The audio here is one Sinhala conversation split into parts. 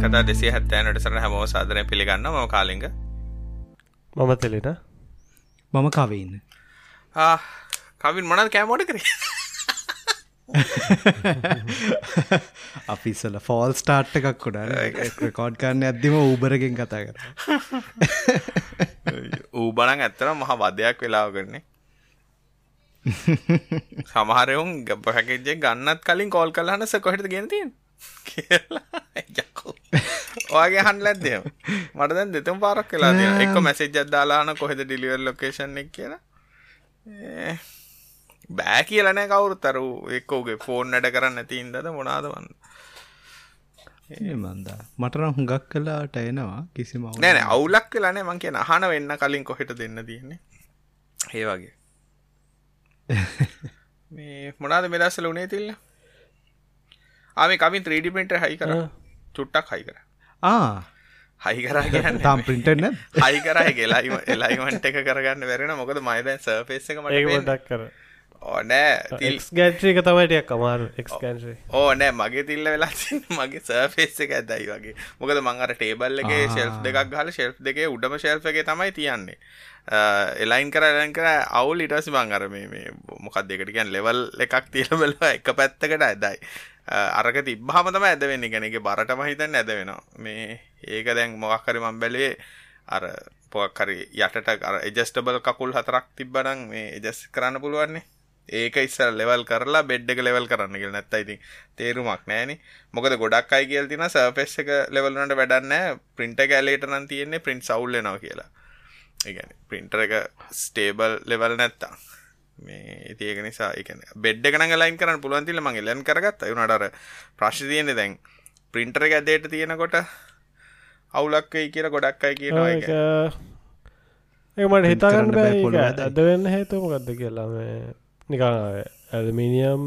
එක්කතා දෙසිය හැත්තෑනට සර හැමෝ සාදරය පිළිගන්න ම කාලිග. මම තෙලෙන. මම කවන්න කවින් මොනද කෑමෝට කර? අපිස්සල ෆෝල් ස්ටාර්ට් එකක් කොඩ රෙකෝඩ් කරන්න ඇද්දිම ඌබරගෙන් කතා කර. ඌබනන් ඇත්තර මහ වදයක් වෙලාව කරන්නේ. සමහරයුන් ගපහැකෙජ්ජේ ගන්නත් කලින් කෝල් කලහනස කොහෙට යකෝ ඔයාගේ හන්ල ඇදම මට දැන් දෙතුම් පාරක් කියලා තිය එක මැසේජ් අදාලාන කොහෙද ඩිලිවර් ලොකේෂන් එක කියලා. බෑ කියලනෑ කවුරුත්තරු එක්කෝගේ ෆෝන් වැඩ කරන්න ඇතින්දද මොනාද වන්න මන්ද. මටන හුඟක් කලාට එනවා කිසිම නෑන අවුලක් කලානේ මං කියන අහන වෙන්න කලින් කොහෙට දෙන්න තියන්නේ? ඒ වගේ. මේ මොනාද මෙදස්සල උනේ තිල්ලා ආම කමින් 3D පින්ටර් හයි කර. චුට්ටක් හයි කර. හයි කරා තාම් පින්ටර්න හයි කරා ගෙලයි එලයිමන්ට එක කරගන්න වැරෙන මොකද මයිදැන් සර්ෆේස් එක මට ඒටක් කර. ඕනෑ ගැට්‍රික තමයිටයක් අමාරු එක්ගන්සේ ඕ නෑ. මගේ තිල්ල වෙලා මගේ සර්ෆේස් එක ඇදයි වගේ. මොකද මංගර ටේබල් එක ශෙල්් දෙකක් හල ශෙල්් දෙකේ උඩම ශෙල්් එක තමයි තියන්නේ. එලයින් කර ලන් කර අවුල් ඉටසි බං අර මේ මොකක් දෙකට කියන් ලෙවල් එකක් තියලබල එක පැත්තකට ඇදයි අරක තිබ්බහම තම ඇද වෙන්න ගැනගේ බරටම හිතන්න ඇද වෙනවා මේ ඒක දැන් මොකක්කරි මම් බැලේ අර පොක්කරි යටට අර එජස්ටබල් කකුල් හතරක් තිබ්බනං මේ එජස් කරන්න පුළුවන්නේ. ඒක ඉස්සර ලෙවල් කරලා බෙඩ් එක ලෙවල් කරන්න කියල. නැත්ත ඉතින් තේරුමක් නෑන මොකද ගොඩක් අයි කියල් තින සර්පෙස් එක ලෙවල්නට වැඩන්න ප්‍රින්ට කෑලේට නම් තියෙන්නේ ප්‍රින්ට් සවල්ලනවා කියලා. ඒගැන ප්‍රින්ටර එක ස්ටේබල් ලෙවල් නැත්තා මේ ඒක නිසා එකන බෙඩ් එකන ලයින් කරන්න පුළුවන්තිල මගේ ලැන් කරගත්ත. වුණටර ප්‍රශ් තියන්නේ දැන් ප්‍රින්ටර එක ඇදේට තියෙනකොට අවුලක් වෙයි කියලා ගොඩක් අයි කියනවා ඒමට හිතාගන්න බෑ ඇද වෙන්න හේතු මොකක්ද කියලා. නිකා ඇල්මිනියම්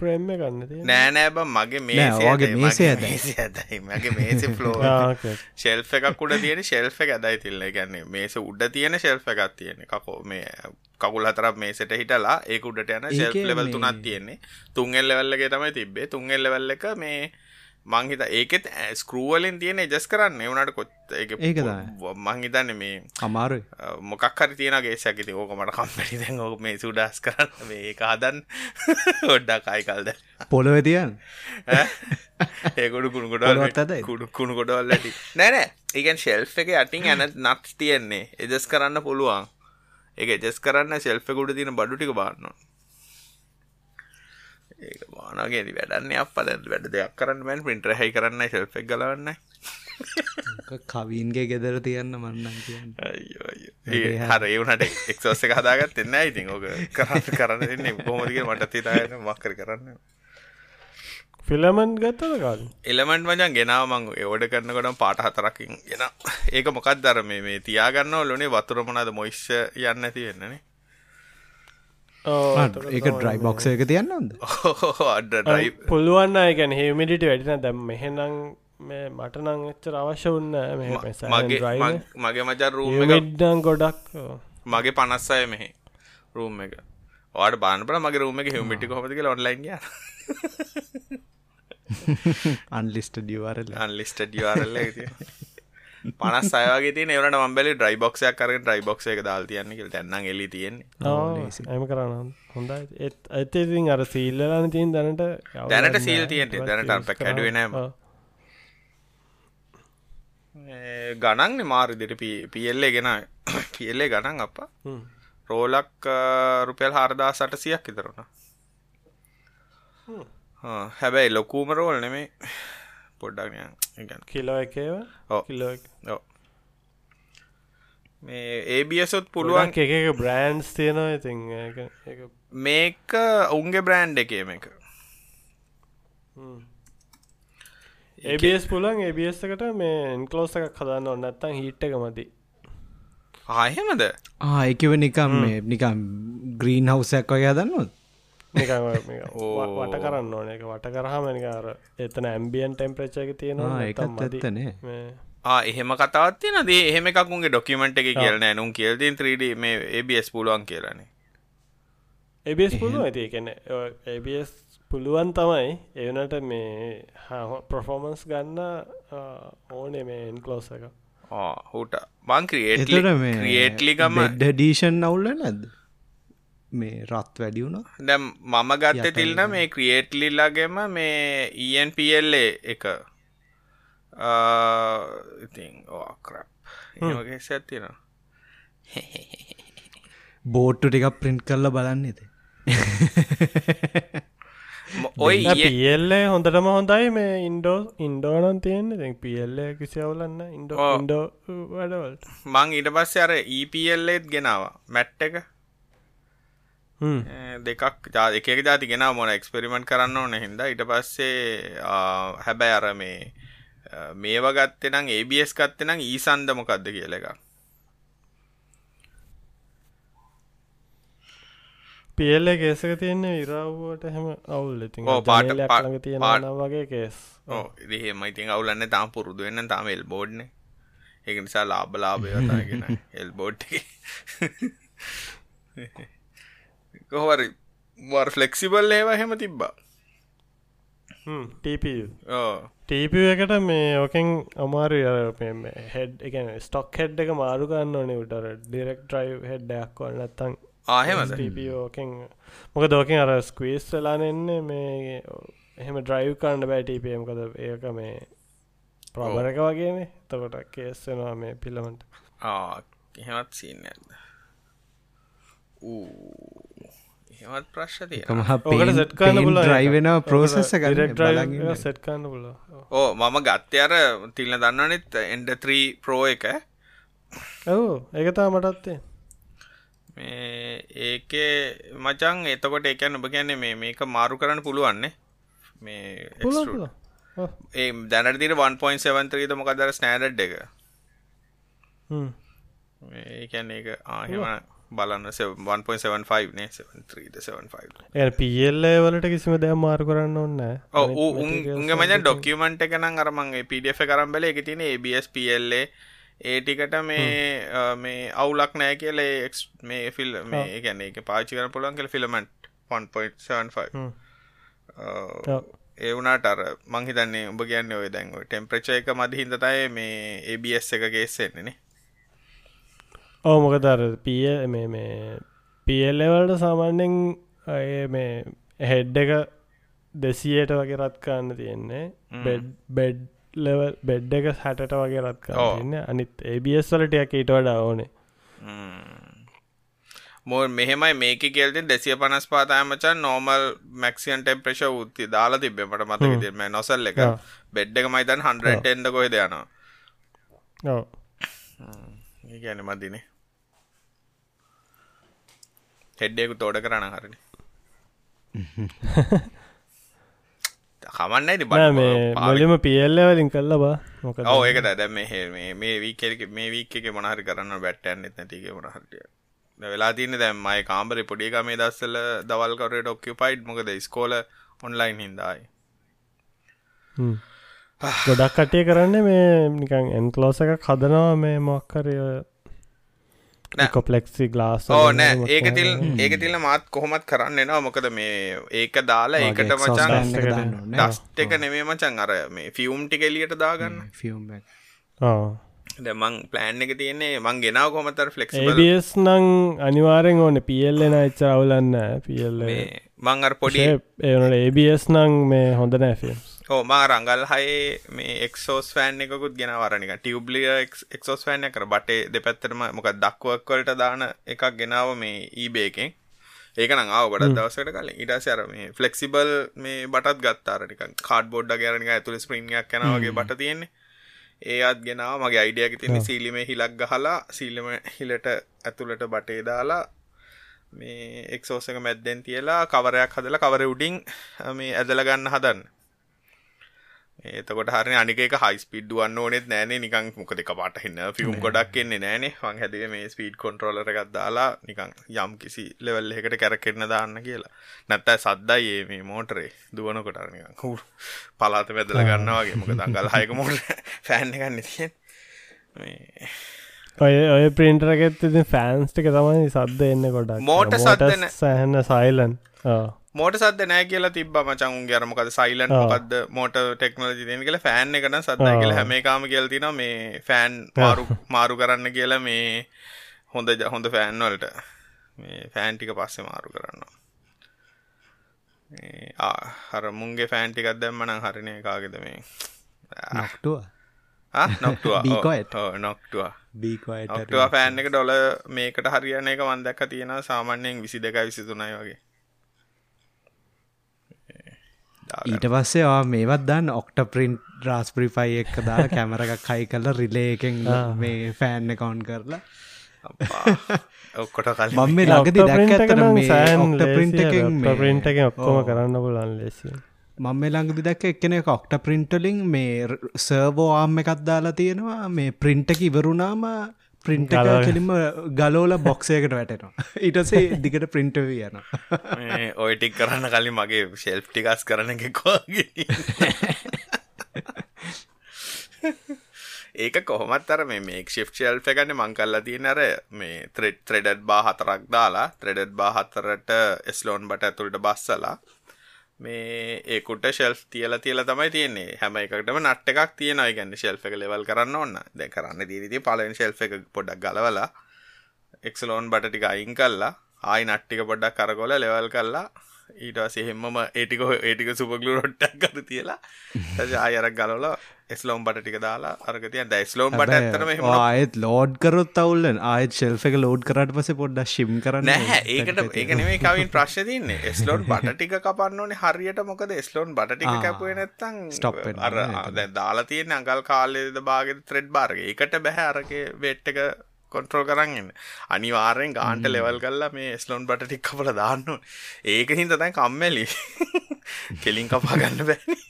ෆ්‍රේම් ගන්න නෑනෑබ මගේ මේගේ මේසේ ඇදයි. මගේ මේස ෆලෝ ශෙල්ෆ එකක් උඩ තියෙන ශෙල්ෆ එක ඇදයි තිල්ල. ගන්නේ මේස උඩ තියෙන ශෙල්ෆ එකක් තියෙන කකෝ මේ කකුල් හතරක් මේසට හිටලා ඒක උඩට යන ශෙල්ෆ් ලෙවල් තුනක් තියෙන්නේ. තුන්ගෙල් ලෙවල්ලගේ තමයි තිබ්බේ. තුන්ගෙල් ලෙවල් එක මේ මංහිත ඒකෙත් ස්කරුවලින් තියෙන ජස් කරන්න. එවනට කොත් ඒක මංහිතන්න මේ අමාරු මොකක් හරි තියෙනගේ සැකිති ඕක මට කම්පටි දැන් ඕක මේ සුඩස් කරන්න. මේ කාදන් ඔඩ්ඩක් අයි කල්ද පොළොව තියන් ඒකොඩු කුණුකොට කුඩු කුණු කොඩවල් ඇටි නෑනෑ ඒකන් ශෙල්් එක යටින් ඇන නට් තියෙන්නේ. එජස් කරන්න පුළුවන්. ඒක ජෙස් කරන්න ශෙල්පකුඩ තින බඩු ටික බාන්නවා ඒක බානගේ වැඩන්න අප වැඩ දෙයක් කරන්න මැන් පින්ට්‍ර හයි කරන්න ශෙල්පෙක් ගලවන්න කවීන්ගේ ගෙදර තියන්න මන්නන් කියන්න. හර. ඒවනට එක්සෝස එක හදාගත් එන්න ඉතින්. ඕක කරන්න කරන්න දෙන්නේ බොමදික මට තිතායන මක්කර කරන්න. ෆිලමන් ගත්තද කාල? එලමන්ට මජන් ගෙනාව මං ඒෝඩ කරනකොටම් පාට හතරකින් ගෙන. ඒක මොකක් දර මේ මේ තියාගන්න ලොනේ වතුරමනද මොයිශ්ෂ යන්න ඇති වෙන්නනේ ඒක ඩ්‍රයි බොක්ස එක තියන්නද පුළුවන්න එකැන හෙමිඩිට වැඩින දැම් මෙහෙනම් මේ මට නං එච්චර අවශ්‍ය වන්න මගේ මගේ මචා රූම් ඩන් ගොඩක් මගේ පනස්සය මෙහි රූම් එක. වාට බානපට මගේ රූම එක හිමිටි කොමතික ඔන්ලයින් අන්ලිස්ට ඩියවරල අන්ලිස්ට ඩියවරල්ල පනස් අයගේ තිය නවට මම්බලි ඩ්‍රයි බොක්ෂයක් කර ඩ්‍රයි බොක්ෂ එක දාල් තියන්න කියල. දැන්න්න එලි තියෙන්නේ. ඇම කරන්න හොඳයි. ඒත් ඇතිතින් අර සීල්ලලාන තියෙන් දැනට දැනට සීල් තියන්ට දැනට කැඩුවෙනම ගණන් මාරිදිට පියල්ලේ ගෙන පියල්ලේ ගණන් අප රෝලක් රුපියල් හාරදා සට සියක් ඉතරුණ හැබැයි ලොකූම රෝල් නෙමේ පොඩ්ඩක් කිලෝ එකව කිලෝ මේ ඒබියසොත් පුළුවන්. එක බ්‍රෑන්ස් තියෙනවා ඉතින් මේක ඔවුන්ගේ බ්‍රෑන්් එකේ එක ඒබස් පුලන් ඒබස් එකට මේ ඉන්කලෝස එකක් හදන්න ඔන්න ඇත්තන් හිට්ට එක මති ආහෙමද ආයකිව නිකම් මේ නිකම් ග්‍රීන් හවසයක් වගේ හදන්නොත් වට කරන්න ඕන. එක වට කරහමනිකාර එතන ඇම්බියන් ටෙම්ප්‍රචක තියෙනවා එකත්තනේ එහෙම කතාවත්ති නදේ එහෙම එකකුන්ගේ ඩොකිමෙන්ට් එක කියලන ඇනුම් කියල්තින් 3D මේ ඒබස් පුළුවන් කියලනේ. එබස් පුළුව ඇති එකන ඒබස් පුළුවන් තමයි. එවනට මේ ප්‍රෆෝමන්ස් ගන්න ඕනේ මේ එන්කලෝස එක. හුට. බං ක්‍රියේට එතට මේ ක්‍රියේට්ලිකම ඩඩීෂන් අවුල්ල නැද්ද මේ රත් වැඩි වුණ දැම් මම ගත්ත තිල්න මේ ක්‍රියේට්ලිල්ලාගෙම මේ ENPL එක. ඉතින් ඕක්‍රප් සැත්තිනවා බෝට්ටු ටිකක් ප්‍රින්ට් කරලා බලන්නෙද ඔයි පියල්ල හොඳටම හොඳයි මේ ඉන්ඩෝ ඉන්ඩෝනන් තියෙන්නේ. දැ පියල්ල කිසිවුලන්න ඉන්ඩෝ ඉන්ඩෝ වැඩවලට. මං ඉට පස්ස අර EPLලෙත් ගෙනවා. මැට්ට එක දෙකක් ජා එක ජාති ගෙන මොන එක්ස්පෙරිමෙන්ට් කරන්න ඕන හිද ඉට පස්සේ හැබැයි අර මේ මේව ගත්තනම් ABS ගත්තනම් ඊසන්ද මොකක්ද කියල එක පියල්ල කේසක තියන්නේ ඉරාව්වට හැම අවුල්. ඉතින් පාට ළඟ තියෙන වගේ කේස් ඒහෙම ඉතින් අවුලන්න තාම පුරුදු වෙන්න තාම එල් බෝඩ්න ඒක නිසා ලාබ ලාභයතාගෙන එල් බෝඩ් කොහවරි වර් ෆලෙක්සිබල් ඒවා හෙම තිබ්බා ටීප එකට මේ ඕකෙන් අමාරු හෙඩ් එක ස්ටොක් හෙඩ් එක මාරු ගන්න ඕනේ උටර ඩිරෙක් ්‍රයි් හෙඩ්ඩයක් වන්නත්තන් ආහෙම ටෝකෙන් මොක දෝකින් අර ස්කවීස් වෙලාන එන්නේ මේ එහෙම ඩ්‍රයිව් කරන්න බෑටපමකද ඒක මේ ප්‍රබරක වගේනේ. තකොට කේස්සෙනවා මේ පිල්ලමට එහෙමත් සින්න ඇද එහෙමත් ප්‍රශ්තිය ්‍රයිවෙන ප්‍රෝසෙස සෙට් කන්න පුල ඕ මම ගත්ත අර තිල්න දන්නනෙත් එන්ඩ 3 ප්‍රෝ එක. ඔවු ඒකතා මටත්තේ මේ ඒකේ මචං එතකොට එකන්න ඔබ කියන්නේ මේ මේක මාරු කරන්න පුළුවන්නේ මේ ඒ දැනතිර 1.7ත්‍රීද මොකදර ස්නෑඩ් එක? ඒකැන්න එක ආහෙම බලන්න 1.75 නේ. 7375 පියල්ල වලට කිසිම දෑ මාරු කරන්න ඔන්න උන්ගේ මජ ඩොක්කමට එකනම් අරමන්ගේ පිඩිය කරම් බල එක තින ABS පල්ලේ ඒටිකට මේ මේ අවුලක් නෑ කියල මේ ෆිල් මේ ගැන එක පාචි කර පුළන් කියල ෆිල්මට් 1.75 ඒ වුණට අර මංහිතන්නේ උඹ කියන්න ඔය දැන්ව ටෙම්ප්‍රච එක මද හිදතයි මේ ABS එක ගේස්සෙන්නේනේ ඕ මොකදර පිය මේ පියල්ලවලට සාමාන්‍යෙන් මේ හෙඩ් එක දෙසියට වගේ රත් කරන්න තියෙන්නේ. බෙඩ් බෙඩ් ලෙවල් බෙඩ් එක හැටට වගේ රත් කරන්න අනිත් ඒබස් වලටයක් ඊට වඩා ඕනේ. මෝ මෙහෙමයි මේක කෙල්තින් දෙසිය පනස් පාතාමචන් නෝමල් මැක්සියන් ටෙම්ප්‍රේෂ උත්ති දාලා තිබෙමට මත විදිම නොසල් එක. බෙඩ් එක මයිතන් හන්ඩෙන්ඩ කොහෙද යනවා. ඒ ගැන මදිනේ හෙඩ්ඩෙකු තෝඩ කරන්න හරිනි. කමන්නයි මේ මලිම පියල්ල වලින් කල්ල බා. මොක ඒක දැ මේ මේ වීකෙක මේ වීක මොනහරි කරන්න බැට්ටන් එත් නැතික මොනහරිය වෙලා තින දැම්මයි කාම්බරි පොඩික මේ දස්සල දවල්කරට ඔක්කපයිඩ් මොකද ස්කෝල ඔන්ලයින් හින්දායි ගොඩක් කටය කරන්න මේ නිකන් එන්කලෝස එක කදනවා මේ මොක්කරය කොපලෙක්සි ගලාස් ඕ නෑ. ඒක තිල් ඒක තිල්ල මාත් කොහොමත් කරන්න එනවා. මොකද මේ ඒක දාලා ඒකට මචන් ඩස්ට එක නෙමේ මචන් අර මේ ෆියුම් ටිකෙලියට දාගන්න. ෆියම් මං ප්ලෑන් එක තියන්නේ මං ගෙනාව කොමතර ෆලෙක්ස් බස් නං අනිවාරෙන් ඕන. පියල්ලෙන එච්ච අවුලන්න පියල්ල මං අර පොඩි ඒනට ඒබස් නං මේ හොඳ නෑෆිල්ම්ස් ඕ මා රංගල් හයේ මේ එක්සෝස් ෆෑන් එකකුත් ගෙන වරනික ටියබ්ලිය එක්සෝස් ෆෑන් කර බටේ දෙපැත්තරම මොක දක්වක්වලට දාන එකක් ගෙනාව මේ ඊබේකෙන් ඒක නංාව ගොඩ දවසට කලින්. ඉටස අර මේ ෆලෙක්සිබල් මේ බටත් ගත්තාරනික කාඩ බොඩ්ඩ ගැරනික ඇතුළ ස්ප්‍රීන්යක් කැනවගේ බට තියෙන්නේ. ඒත් ගෙනාව. මගේ අයිඩියක තින්න සීලිම හිලක් ගහලා සීලම හිලට ඇතුළට බටේ දාලා මේ එක්සෝසක මැද්දෙන් තියලා කවරයක් හදලා කවර උඩින් මේ ඇදල ගන්න හදන්න ඒතකොට හරි අනික හයිස්පිඩ් වන්න ඕනෙත් නෑනේ. නිකං මොක දෙක පාට හින්න ෆිල්ම් ගොඩක් එන්නේ නෑනේ. වන් හැදේ මේ ස්පීඩ් කොන්ට්‍රෝලර එකක් දාලා නිකං යම් කිසි ලෙවල් එකට කැරකෙන්න දාන්න කියලා. නැත්තයි සද්දයි ඒ මේ මෝටරේ දුවන කොටරනිකං හුර පලාත පැදල ගන්නවාගේ මොක දංගල් හයක මෝට ෆෑන් එකන්න තියෙන් ඔය ඔය පින්ටරගෙත් ඉතින් ෆෑන්ස්ටික තමයි සද්ද එන්න කොඩක් මෝට සහන්න සයිලන් මෝට සද නෑ කියලා තිබ මචං ගැරමකද සයිලන් මොකක්ද මෝට ටෙක්නෝජි තියෙන කියලා ෆෑන් එකන සද්ද කියල හැම කාම කියල්තින මේ ෆෑන් මාරු මාරු කරන්න කියලා මේ හොඳ හොඳ ෆෑන් වලට. මේ ෆෑන්ටික පස්සේ මාරු කරන්න. හර මුන්ගේ ෆෑන්ටිකත් දැම්මන හරිනය කාගෙද මේ? නක්ටුව නොක්ටුව නොක්ටුව නොක්ටුව ෆෑන් එක ඩොල මේකට හරියන එක වන්දැක්ක තියෙන සාමාන්‍යයෙන් විසි දෙක විසි තුනයි වගේ ඊට පස්සේ ආ මේවත් දන්න ඔක්ට ප්‍රින්් රාස්පරිෆයි එක් දා කැමරගක් හයි කල රිලේකෙන් මේ ෆෑන්න කවුන් කරලා. ඔක්කොට කල් මම මේ ලඟදි දැක් ඇතන ඔක්ට ප්‍රින්ට ප්‍රින්ට එක. ඔක්කොම කරන්න පුලන් ලෙසි මම මේ ළඟදි දැක්ක එක්කෙන ඔක්ට ප්‍රින්ටලින් මේ සර්වෝ ආම් එකත් දාලා තියෙනවා. මේ ප්‍රින්ටක ඉවරුණාම ප්‍රින්ට කෙලින්ම ගලෝල බොක්සයකට වැටෙනවා. ඊටසේ දිගට ප්‍රින්ට යන ඔයටික් කරන්න කලින් මගේ ශෙල්් ටිකස් කරන එකකෝගේ ඒක කොහොමත් අර මේ මේ ශිප් ශෙල්් එකන්න මං කල්ලා තියෙන අර මේ ත්‍රෙඩ් බා හතරක් දාලා ත්‍රෙඩඩ් බා හතරට එස්ලෝන් බට ඇතුළට බස්සලා මේ ඒකුට ශෙල්් තියල තියල තමයි තියන්නේ. හැම එකටම නට්ට එකක් තියෙන ගන්න ශෙල්් එක ලෙවල් කරන්න ඔන්න දැ කරන්න දීරිති පලෙන් ශෙල්් එක පොඩක් ගලවලා එක්ලෝන් බට ටික අයින් කල්ලා ආයි නට්ටික පොඩ්ඩක් කරගොල ලෙවල් කල්ලා ඊට සෙහෙම්මම ඒටික ඒටික සුපගලු රොට්ටක් කර තියලා ආයරක් ගලවලා ස්ලෝම් බට ටික දාලා අරගතිය දැ ස්ලෝම් බට ඇතරම ආයත් ලෝඩ් කරොත් අවුල්ලන් ආයත් ශෙල්් එක ලෝඩ් කරට පස පොඩ්ඩ ශිම් කරන්න ඒකට ඒකනේ කවින් ප්‍රශ්ය තින්නේ. ස්ලෝන් බට ටික කපන්න ඕනේ හරියට මොකද? ස්ලෝන් බට ටික කැපුවේ නැත්තං ස්ටොප් අර දාලා තියෙන අඟල් කාලෙද බාගෙ ත්‍රෙඩ් බාර්ග ඒකට බැහැ අරගේ වෙට් එක කොන්ට්‍රෝල් කරන්න අනිවාරෙන් ගාන්ට ලෙවල් කල්ලා මේ ස්ලෝන් බට ටික් කපල දාන්න ඒක හින්ද දැන් කම්මැලි. කෙලින් කපා ගන්න බැනි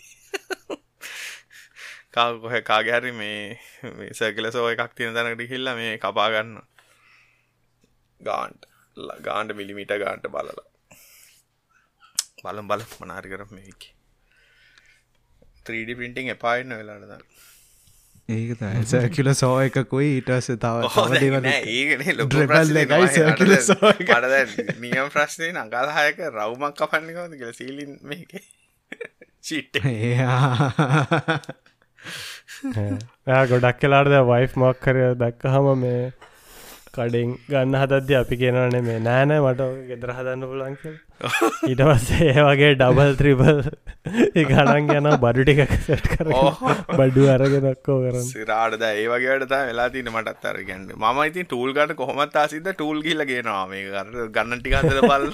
කාකොහ කාගැරි මේ සැකල සෝ එකක් තියෙන තැනකට හිල්ල මේ කපාගන්න ගාන්ට්. ගාන්ඩ මිලිමිට ගාන්ට බලලා. බලම් බල මනාරි කර මේක. 3D පින්ටිං එපාන්න වෙලාටද ඒක සැකිල සෝ එකකුයි ඊටස තව නියම් ප්‍රශ්නය නගල්හයක රව්මක් කපන්නකවද කියල සීලින් මේක චිට්ට එයා. ගොඩක් කලාට වයිෆ් මක් කර දැක්ක හම මේ කඩින් ගන්න හදද්‍ය අපි කියනවනේ මේ නෑනෑ මට ගෙදර හදන්න පුලන් කියල. ඊට පස්සේ ඒ වගේ ඩබල් ත්‍රිබල් ගණන් යන බඩු ටික සැට් කර බඩු අරගෙනක්කෝ කරන්න සිරාටද ඒ වගේට වෙලා තින මටත් අර ගැන්න ම ඉතින් ටූල් ගට කොහොමත් ආසිද ටූල් කියල ගෙනවා මේ කර ගන්නටික අදල බල්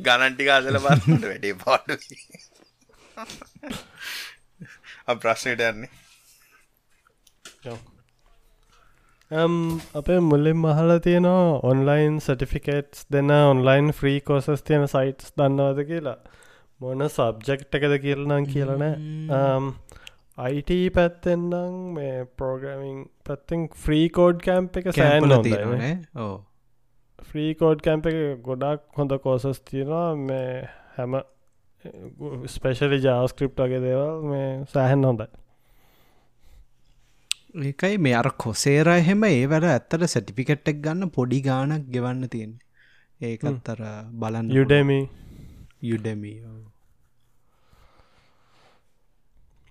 ගණන්ටික අදල බල්ට වැඩේ පාඩු. ප්‍රශ්නයට යන්නේ අපේ මුල්ලින් මහල තියෙනවා ඔන්ලයින් සටිෆිකේට්ස් දෙන්න ඔන්ලයින් ෆ්‍රී කෝසස් තියෙන සයිට්ස් දන්නවද කියලා. මොන සබ්ජෙක්් එකද කියලනම් කියලන අයිට පැත්තෙන්නම් මේ පෝග්‍රමිං පැත්තෙන් ෆ්‍රී කෝඩ් කෑම්ප එක සෑන් ඕ ෆ්‍රී කෝඩ් කැම්ප එක ගොඩක් හොඳ කෝසස් තියෙනවා. මේ හැම ස්පේෂලි ජාස්ක්‍රප් වගේ දේවල් මේ සෑහන් හොඳයි ඒකයි මේ අර කොසේර එහෙම ඒ වැඩ ඇත්තට සැටිපිකට්ටක් ගන්න පොඩි ගානක් ගෙවන්න තියෙන ඒකත් අර බලන්න යුඩමි යුඩමි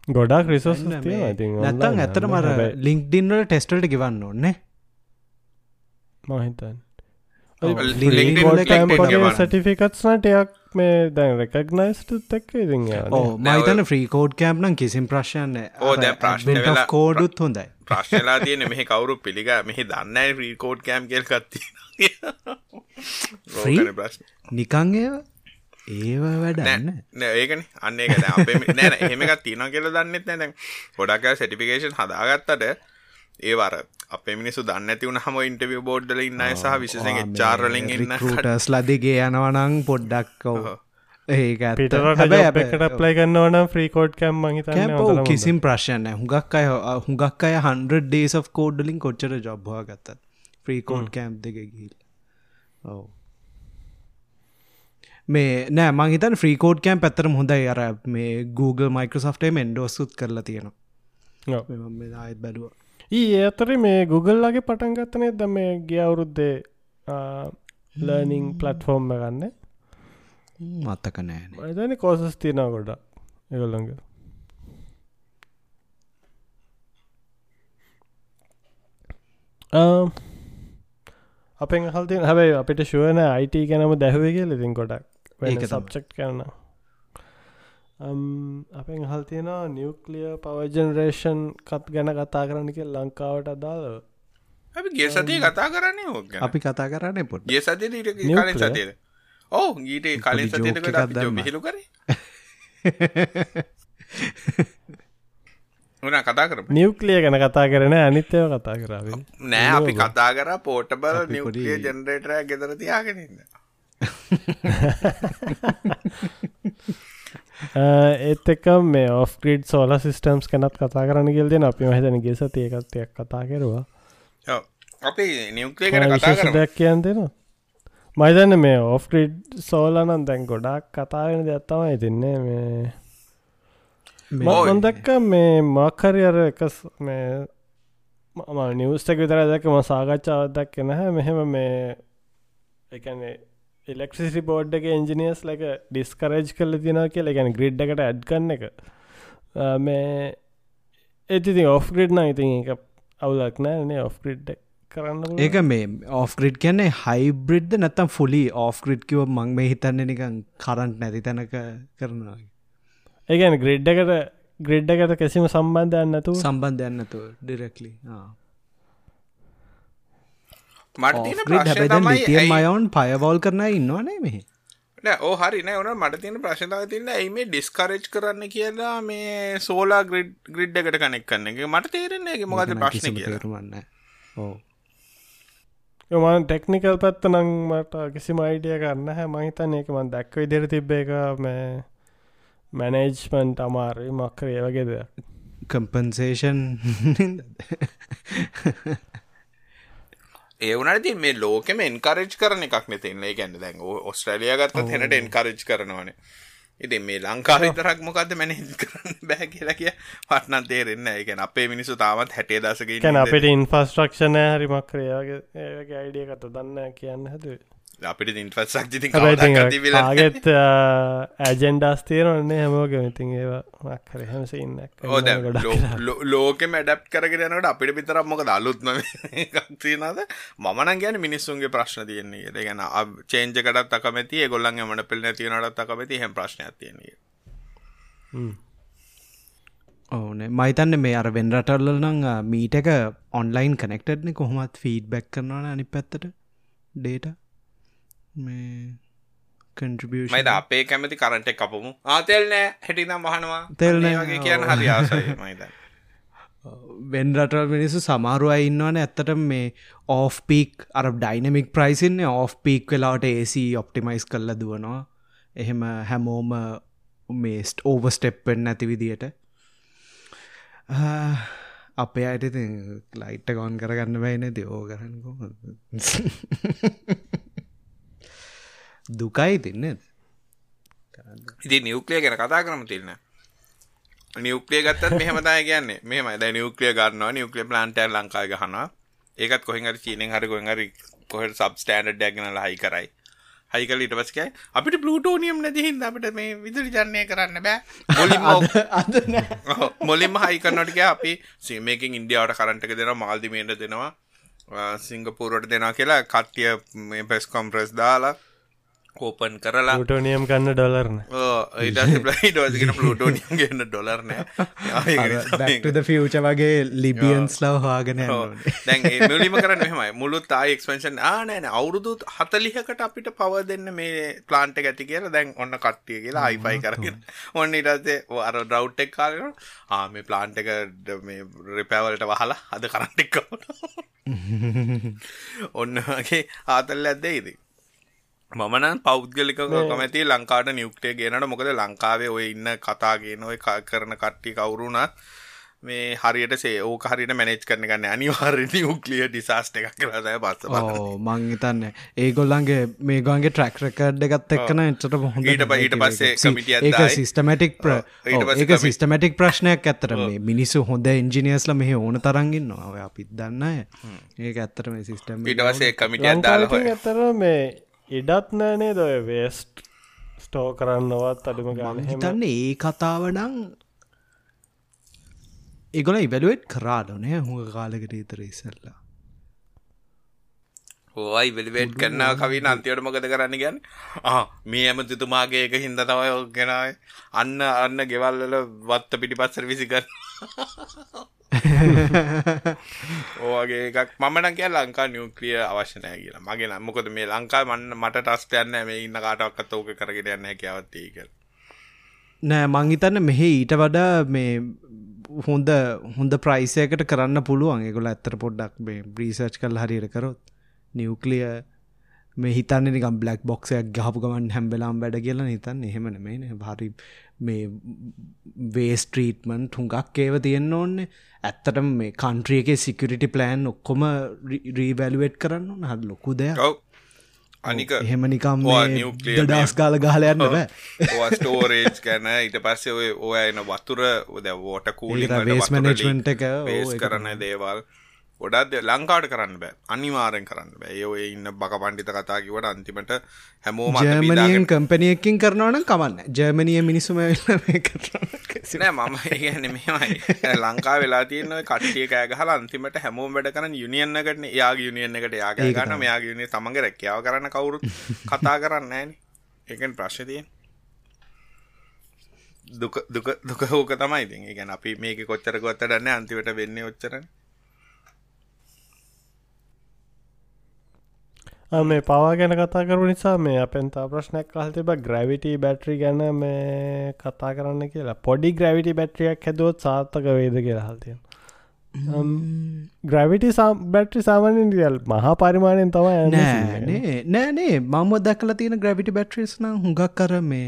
ගොඩක් රිසෝස් නැත්තන් ඇතර මර ලිංක්ඩින්වල ටෙස්ටල්ට ගෙවන්න ඕන්නේ මහිතන් සටිෆිකත්ස්නට එයක් මේ දැන් රෙකක්නයිස්ට තැක්ක ඉදි මයිතන ්‍රීකෝඩ් කෑම්නම් කිසිම් ප්‍රශ්යන්න ඕ ප්‍රශ්න කෝඩුත් හොඳයි. ප්‍රශ්නලා තියෙන මෙහි කවරු පිළිග මෙහි දන්නයි රීකෝඩ් කෑම් කෙල් කත්ති නිකං ඒව? වැඩන්න ඒකන. අන්නේ එක නෑන එහෙමකත් තියන කියල දන්නෙත් නැ. ගොඩක් සටිෆිකේෂන් හදාගත්තට ඒවර අප මිනිසු දන්න ඇති වුණ හම ඉන්ටවිය බෝඩ්ඩල ඉන්න සහ විශෂ චාරලින් ඉන්න ටස් ලදිගේ යනවනං පොඩ්ඩක්කව ඒක පිටට ප්ලයි කන්නවන ෆ්‍රීකෝඩ් කැම් මහිත කිසිම් ප්‍රශ්න හුඟක් අය හුඟක් අය 100 ඩේස් of කෝඩ්ඩලින් කොච්චර ජොබ්වා ගත්තත් ෆ්‍රීකෝඩ් කෑම් දෙක ගිල් ඔව. මේ නෑ මහිතන් ෆ්‍රීකෝඩ් කෑම් පැත්තරම හොඳයි. අර මේ Google මයිකෝසෆ්ටේ මෙන්ඩෝසුත් කරලා තියෙනවා. ආයත් බැලුව ඒ අතර මේ ගුගල්ලගේ පටන් ගත්තනේ ද මේ ගිය අවුරුද්දේ ලර්නිං පලට්ෆෝර්ම් ගන්න මත්තක නෑන මතන කෝසස් තියනා ගොඩ එගොල්ලඟ අපෙන් හල්ති හැබයි අපිට ශුවන අයිට ගැනම දැහුව කියල ඉතින් ගොඩක්. සබ්චෙක්් කරන්න අපෙන් හල් තියෙනවා නිියවක්ලිය පවජනරේෂන් කත් ගැන කතා කරන්න කිය ලංකාවට අදාළ අපි ගේ සතිය කතා කරන්නේ ඕක අපි කතා කරන්න පොට් ගේ සතිය ඊට කලින්? සතියද? ඕ ගීට කලින් සතියකට එකක් දැම්මා. හිලු කරේ. උන කතා කරම. නිියවක්ලිය ගැන කතා කරන අනිත්‍යව කතා කරාවේ නෑ අපි කතා කර පෝටබල පොඩි- ජනරේටර ගෙදර තියාගෙනන්න ඒත් එක මේ ඔෆ්ක්‍රීඩ් සෝල සිිස්ටම්ස් කැනත් කතා කරන්න ගෙල්දෙන අපි මහිතන ගේ සතියකත්යක් කතා කෙරවා. අපි නිියවක්ලිය ගැන කතා කරම. දෙයක් කියන් දෙෙන මයිතන්න මේ ඔෆ්ක්‍රීඩ් සෝලනන් දැන් ගොඩක් කතාවෙන දෙයක්ත්තම ඉතින්නේ මේ ඔව්. මන් දැක්ක මේ මාකරි අර එක මේ මම නිවස්ටක විතර දැකම සාකච්ඡාවත් දැක් නැහැ. මෙහෙම මේ එකනේ ඉලෙක්ට්‍රිසි බෝඩ් එක එන්ජිනියස් ලක ඩිස්කරේජ් කල තින කිය ගැන ග්‍රිඩ් එකට ඇඩ් කන්න එක. මේ ඒතිති ඔෆ්ග්‍රිඩ් න ඉතින් එක අවුලක් නෑනේ ඔෆ්ග්‍රිඩ් කරන්න පුළුවන්. ඒක මේ ඕෆ්ග්‍රිඩ් කියන්නේ හයිබ්‍රිඩ් නැත්තම් ෆුලි ඕෆ්ග්‍රිඩ් කිව මං මේ හිතන්න නිකන් කරන්ට් නැති තැනක කරනවා ඒගැන ග්‍රිඩ් එකට ග්‍රිඩ් එකට කිසිම සම්බන්ධයන්න නැතු සම්බන්ධයන්නතු ඩිරෙක්ලි මට තියෙන ඕෆ්ග්‍රිඩ් ප්‍රශ්නය හැබැ තමයි ලිතියම් ඇයි- අයවන් පයවල් කරන ඉන්නවානේ මෙහ නෑ ඕ හරි නෑ ඕන මට තියෙන ප්‍රශ්නාව තින්න ඇයි මේ ඩිස්කරේජ් කරන්න කියලා මේ සෝලා ග්‍රිඩ් ග්‍රිඩ් එකට කනෙක් කන්න එක? මට තේරෙන්නේ මොකද ප්‍රශ්න කියලා. තේරුමන්න ඕ මන් ටෙක්නිකල් පැත්ත නං මට කිසිම අයිඩිය කරන්න හැ මහිතන් ඒක මන් දැක්ව ඉදිර තිබ්බ එක මේ මැනේජ්මන්ට් අමාරයි මක්කර ඒ වගේ දෙයක්. කම්පන්සේෂන් ඒ වනට මේ ලෝකෙම එන්කරජ් කරන එකක් නතින්නේ ගැන්න දැන් ඔස්ට්‍රලිය ගත්තත් හෙනට එන්කරජ් කරනවානේ. ඉති මේ ලංකාරිතරක් මොකක්ද මැනහිද කරන්න බෑ කියලා කිය පටනන් තේරෙන්න එකන අපේ මිනිසු තාමත් හැටේ දසක අපිට ඉන්ෆස්ට්‍රක්ෂණය හරි මක්‍රයාගේ ඒගේ අයිඩිය කට දන්න කියන්න හැද අපිට ඉන්ෆස්සක් ජිති ආගෙත් ඇජෙන්ඩස් තේරන්නේ හැමෝග ඉතින් ඒවා මක්කර හෙමස ඉන්න ඕද ලෝක මැඩප් කරගෙනට අපිට පිතරක් මොක අලුත්ම තියනද මන ගැන මිනිස්සුන්ගේ ප්‍රශ්න තියන්නේ ද ගැන චේන්ජකටත් අකමැති ගොල්ලන් මට පිල් නැතිවනටත් අකමැති හෙම ප්‍රශ්නයක් තියන්නේ ඕනේ මයිතන්න මේ අර වෙන් රටල්ල නං මීට එක ඔන්ලයින් කනෙක්ටඩ්න කොහොමත් ෆීඩ් බැක් කරනවන අනි පැත්තට. ඩේට මේ කන්ට්‍රිබියෂ මයිද අපේ කැමති කරන්ටෙක් කපමු? ආතෙල් නෑ. හැටිනම් මහනවා තෙල් වගේ. කියන්න හරි ආසයි මයිද. වෙන් රටල් මිනිසු සමාරුව ඉන්නවන ඇත්තට මේ ඕෆ් පීක් අර ඩයිනමික් ප්‍රයිසින්නේ ඕෆ් පීක් වෙලාට ඒසි ඔප්ටිමයිස් කල්ල දුවනවා. එහෙම හැමෝම මේස්ට ඕවස්ටෙප්පෙන් නැති විදියට. අපේ අයට ලයිට්ට ගොන් කරගන්න බයින දෝ කරන්නකො දුකයි තින්න ඉති නිවක්ලිය ගැන කතා කරම තිරන්න නිවක්ලිය ගත්තත් මෙහමතය කියන්නේ. මෙම ද නිවක්ලිය ගන්නවා නිවක්ලිය ප්ලාන්ටර් ලංකාය ගහනවා. ඒකත් කොහෙහරි චීනෙන් හරි කොහරි කොහට සබ් ස්ටන්ඩ් ඩැගනල හයි කරයි. හයිකල ඉට පස්කයි අපිට පලටෝනියම් නැතිහින්ද අපට මේ විදුලි ජන්නය කරන්න බෑ. මුලින්ම අද නෑ. මොලින්ම හයිකන්නටික අපි සීමකින් ඉන්ඩියාවට කරන්ටක දෙෙන මාල්දිමේට දෙනවා සිංගපූරට දෙනා කියලා කට්ටිය මේ පෙස් කොම්ප්‍රෙස් දාලා කෝපන් කරලා ටෝනියම් කන්න ඩොලර්න ඒට ප්ලයිටෝගෙන පලටෝනියම් ගන්න ඩොලර්නෑ බැක්ටද ෆියච වගේ ලිබියන්ස් ලව හාගෙන දැන් මුලිම කරන්න මෙහමයි මුළුත් ආයි එක්ස්පෙන්ෂන් ආනෑන අවුරුදු හතලිහකට අපිට පව දෙන්න මේ ප්ලාන්ට ඇති කියලා දැන් ඔන්න කට්ටිය කියලා අයිපයි කරගෙන ඔන්න ඉටසේ අර ඩව්ටෙක් කාලන ආම ප්ලාන්ට එක මේ රිපෑවලට වහලා අද කරන්ටික්කට ඔන්නගේ ආතල්ල ඇද්දේදී මමන පෞද්ගලික කමැති ලංකාට නියුක්ටය ගෙනට මොකද ලංකාවේ ඔය ඉන්න කතාගෙන ඔය කරන කට්ටි කවුරුණත් මේ හරියට සේ හරිට මැනෙච් කරන ගන්න අනිවාර්ය උක්ලිය ඩිසාස්ට එකක් කරදය පස්ස මං හිතන්න ඒගොල්ලන්ගේ මේ ගොන්ගේ ට්‍රක්රකඩ් එකත් එක්කන එච්චට හොඳ ඊට ප- ඊට පස්සේ. සිස්ටමටික් ඒක සිස්ටමටික් ප්‍රශ්නයක් ඇත්තර මේ මිනිස්සු හොඳ ඉංජිනියස්ල මෙහ ඕන තරගින්න ඔය අපිත් දන්න. ඒක ඇත්තට මේ සිස්ටම් ඊට පස්සේ කමිටියක් දාලා ඇතර මේ ඉඩත් නෑනේ දොය වේස්ට් ස්ටෝ කරන්නවත් අඩුම ගාන හිතන්න ඒ කතාවනං ඒගොල ඉබැලුවට් කරාඩනේ හුඟ කාලකට ඉතර ඉසල්ලා හෝයි වෙලිවේට් කරන්න කවින අන්තිවට මොකද කරන්න ගැන් මේ ඇමතිතුමාගේ එක හින්ද තවයි ගෙනයි අන්න අන්න ගෙවල්ල වත්ත පිටි පස්සර විසිකර ඕගේ එකක්. මමන කිය ලංකා නිියක්‍රිය අවශ්‍යනය කියලා. මගේ නම්මකොද මේ ලංකා මන්න මට ටස්ටයන්න මේ ඉන්න කාටක්කත් ඕක කරගෙන යන්න හැකවත්තේ කර නෑ මංහිතන්න මෙහෙ ඊට වඩා මේ හොඳ හොඳ ප්‍රයිසයකට කරන්න පුළුවන්. එකොල ඇත්තර පොඩ්ඩක් මේ බ්‍රීසර්ච් කල් හරිර කරොත් නිවක්ලිය මේ හිතන්න නිකම් බ්ලක් බොක්සයක් ගහපු ගමන් හැම්බෙලාම් වැඩ කියලා හිතන්න. එහෙමන මේ හරි මේ වේස්ට්‍රීටමන් තුඟක් ඒව තියෙන්න්න ඕන්නේ. ඇත්තටම මේ කන්ට්‍රියගේ සිකරිටි ප්ලෑන් ඔක්කොම රීවැලුවට් කරන්න හත් ලොකු දෙයක්. අනික එහෙම නිකම් ඩස් කාල ගහලයන්න ස්ටෝරේජ් කැන ඊට පස්සේ ඔය ඔය එන වතුර ද වෝට කූලි වේස් මනේජ්මන්ට් එක කරන දේවල් ගොඩත් ලංකාට කරන්න බෑ. අනිවාරෙන් කරන්න බෑ. ඔය ඉන්න බක පණ්ඩිත කතාකිවට අන්තිමට හැමෝම ජර්මනියෙන් කම්පනයකින් කරනවන කමන්න ජර්මනිය මිනිසුම නෑ මම ඒගැන මෙමයි ලංකා වෙලා තියන්න කටිය කෑගහල අන්තිමට හැමෝම වැඩ කරන යුනියන්නකට යාගේ යුනියන් එකට යාගේ ගන්න මෙයාගේ යුනිය සමඟ රැක්කාව කරන්න කවුරුත් කතා කරන්න ෑන එකෙන් ප්‍රශ්තියෙන් දුක දුක දුක හෝක තමයි ඉතින්. ගැන අපි මේක කොච්චර කොත්තට දන්න අන්තිවට වෙන්න ඔච්චරන මේ පවා ගැන කතා කරු නිසා මේ අපෙන්තා ප්‍රශ්නයක් කල් තිබ ග්‍රවිටි බැට්‍රි ගැන මේ කතා කරන්න කියලා. පොඩි ග්‍රවිටි බැට්‍රියක් හැදුවොත් සාර්ථක වේද කියලා හල්තිය ග්‍රවිටි බැට්‍රි සාමානෙන් දියල් මහා පරිමාණයෙන් තම නෑනේ නෑනේ මම දක්ල තියෙන ග්‍රවිටි බැට්‍රිස් නම් හුඟක් කර මේ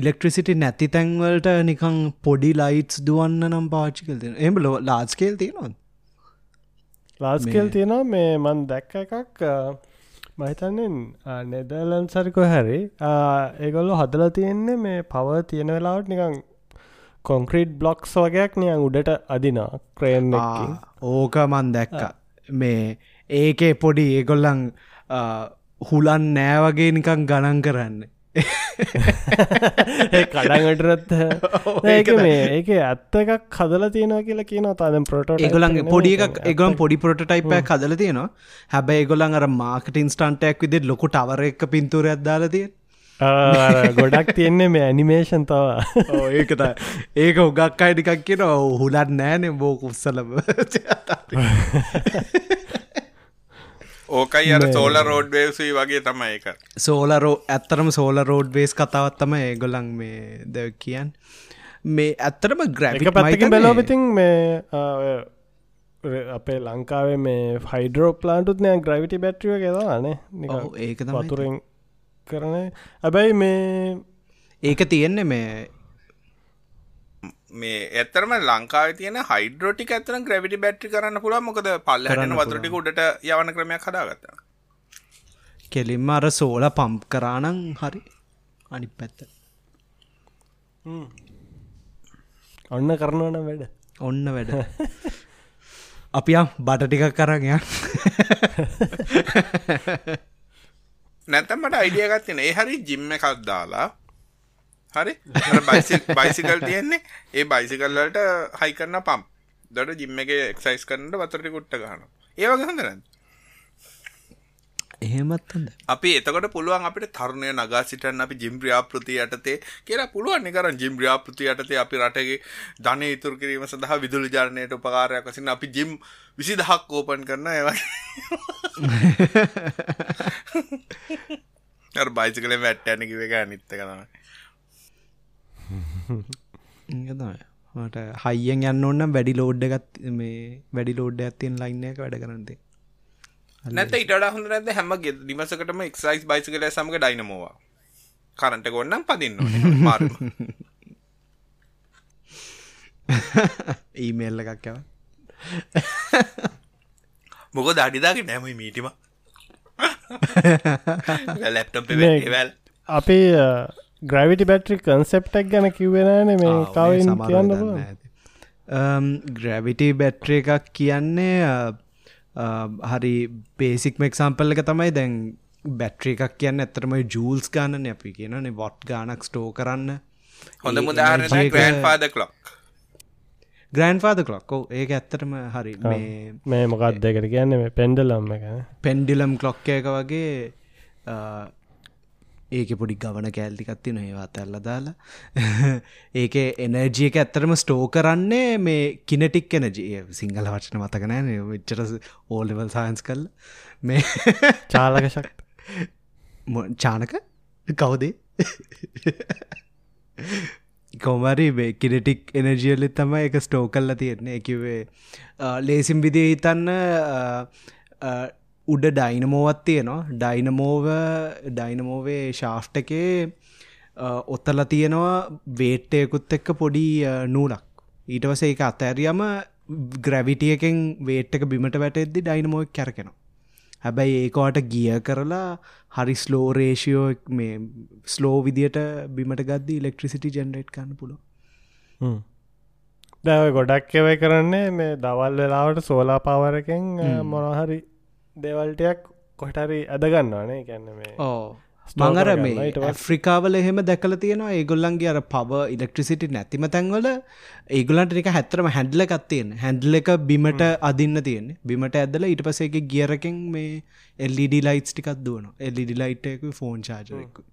ඉලෙක්ට්‍රිසිටි නැති තැන්වලට නිකං පොඩි ලයිටස් දුවන්න නම් පාචිකල් තියෙන එම ලෝ ලාස්කේල් තියෙනොත් ලාස්කෙල් තියෙනවා. මේ මන් දැක්ක එකක් මහිතන්නෙන් නෙදලන් සරිකො හැරි ඒගොල්ලො හදල තියෙන්නේ මේ පව තියෙන වෙලාවට නිකං කොංක්‍රීට් බ්ලොක්ස් වගේයක් නියන් උඩට අදිනා ක්‍රේන් ඕක මන් දැක්ක. මේ ඒකේ පොඩි ඒගොල්ලන් හුලන් නෑවගේ නිකං ගණන් කරන්න කඩගටරත් ඒක මේ ඒක ඇත්ත එකක් කදල තියෙනවා කියලා කියන තාදම් පොට ඒගොලන් පොඩි එකක් ඒගොලන් පොඩි පොටටයිපය කදල තියෙනවා. හැබැයි ඒගොලන් අර මාර්කටින් ස්ටන්ටයක් විදි ලොකු ටවර එක පින්තුර ඇදදාල තිය ගොඩක් තියෙන්නේ මේ ඇනිමේෂන් තවා. ඒකත ඒක උගක් අයිටිකක් කියන හුලත් නෑනෙ බෝ කුස්සලබ ඕකයි අර සෝල රෝඩ් වේසී වගේ තමයි එක සෝලරෝ ඇත්තරම සෝල රෝඩ් වේස් කතාවත්තම ඒගොලන් මේ ද කියන් මේ ඇත්තරම ග්‍රැපික පැතික බැලෝපිතින් මේ අපේ ලංකාවේ මේ ෆයිඩරෝ ප්ලාන්ටුත් නෑ ග්‍රවිටි බැට්‍රිය ගෙදවානේ ඒක වතුරෙන් කරන. ඇබැයි මේ ඒක තියෙන්නේ මේ මේ ඇතරම ලංකාව තියන හයිඩරෝටික ඇතන ග්‍රවිටි බැට්‍රි කරන්න පුළුව මොකද පල්ල හන වතුරටි උඩට යවන ක්‍රමයක් හදාගත්ත. කෙලින්ම අර සෝල පම්ප් කරානං හරි අනි පැත්ත. ඔන්න කරනවන වැඩ. ඔන්න වැඩ. අපියම් බට ටිකක් කරගය නැතමට අයිඩියගත්තින ඒ හරි ජිම්ම එකක් දාලා හරි? බයිසිකල් තියෙන්නේ. ඒ බයිසිකල්ලට හයි කරන්න පම් දොට ජිම්ම එක එක්සයිස් කරන්නට වතරටි කුට්ට ගන්න ඒවග හඳරන්න එහෙමත් හොඳ අපි එතකට පුළුවන් අපිට තරුණය නගා සිටන් අපි ජිම්ප්‍රියාපෘති යටතේ කියලා පුළුවන් නිකරන් ජිම්ප්‍රියාපෘති යටතේ අපි රටගේ ධනය ඉතුර කිරීම සඳහා විදුලි ජානයට උපකාරයක් වසින් අපි ජිම් විසි දහක් ඕපන් කරන ඒව බයිසිකල වැට්ට ඇනකිව එක නිත්ත කරන මට හයියෙන් යන්න ඔන්න වැඩි ලෝඩ්ඩ එකත් මේ වැඩි ලෝඩ්ඩ ඇත්තියෙන් ලයින්න එක වැඩ කරනදේ නැත ඉට හොඳ නැද හැමගේ නිමසකටම එක්සයිස් බයිසිකල සමඟ ඩයිනමෝවා කරන්ට ගොන්නම් පදින්න මාර ඊමේල්ල එකක් යව මොක දඩිදාගේ නෑම මීටිම. ලැප්ටප් වැල් අපි ග්‍රවිටි බැට්‍රි කන්සෙප්ටක් ගැන කිවෙනන මේ කවින් කියන්න ග්‍රැවිටි බැට්්‍රිය එකක් කියන්නේ හරි පේසික්ම එක්සම්පල් එක තමයි දැන් බැට්‍රි එකක් කියන්න ඇතරම ජූල්ස් ගානන අපි කියනනේ වොට් ගානක් ස්ටෝ කරන්න. හොඳ මුදාහරණ ග්‍රෑන් පාද කලොක් ග්‍රෑන් පාද කලොක්කෝ ඒක ඇත්තටම හරි මේ මේ මොකක් දෙකට කියන්න? මේ පෙන්ඩලම් එක පෙන්ඩිලම් කලොක්ක එක වගේ ඒක පොඩි ගවන කෑල්ටිකත්ති නොඒවා ඇල්ල දාලා. ඒක එනර්ජිය එක ඇත්තරම ස්ටෝ කරන්නේ මේ කිනටික් එනජිය සිංහල වචන මතකනෑ විච්චර ඕලෙවල් සයින්ස් කල් මේ චාලකශක් චානක? කවුදේ කොමරි කිනටික් එනජියල්ලි තම එක ස්ටෝ කල්ල තියෙන්නේ. එකවේ ලේසිම් විදිය හිතන්න උඩ ඩයිනමෝවත් තියෙනවා. ඩයිනමෝව ඩයිනමෝවේ ශාෆ්ට එකේ ඔත්තල තියෙනවා වේට්ටයකුත් එක්ක පොඩි නූලක්. ඊට වස එක අතෑරියම ග්‍රැවිටියකෙන් වේට් එක බිමට වැටෙද්දි ඩයිනමෝක් කැරකෙනවා. හැබැයි ඒකවට ගිය කරලා හරි ස්ලෝ රේෂියෝ මේ ස්ලෝ විදියට බිමට ගද්දි ඉලෙක්ට්‍රිසිටි ජෙනරේට් කන්න පුලො දැව ගොඩක් එවයි කරන්නේ මේ දවල් වෙලාවට සෝලා පවරකෙන් මොනහරි දෙවල්ටයක් කොටරි ඇදගන්නවානේ ගැන්න මේ ඕ මංගර මේ ෆ්‍රිකාවල එහෙම දැකල තියෙනවා. ඒගොල්ලන්ගේ අර පව ඉලෙක්ට්‍රිසිටි නැතිම තැන්වල ඒගොලන්ට එක හැත්තරම හැඩ්ල එකත්තියෙන් හැඩ්ල එක බිමට අදින්න තියෙන බිමට ඇදල ඊට පසේක ගියරකින් මේ එල්ඩ ලයිටස් ටිකක් දුවන එල්ඩ ලයිට්ක ෆෝන් චාජයකු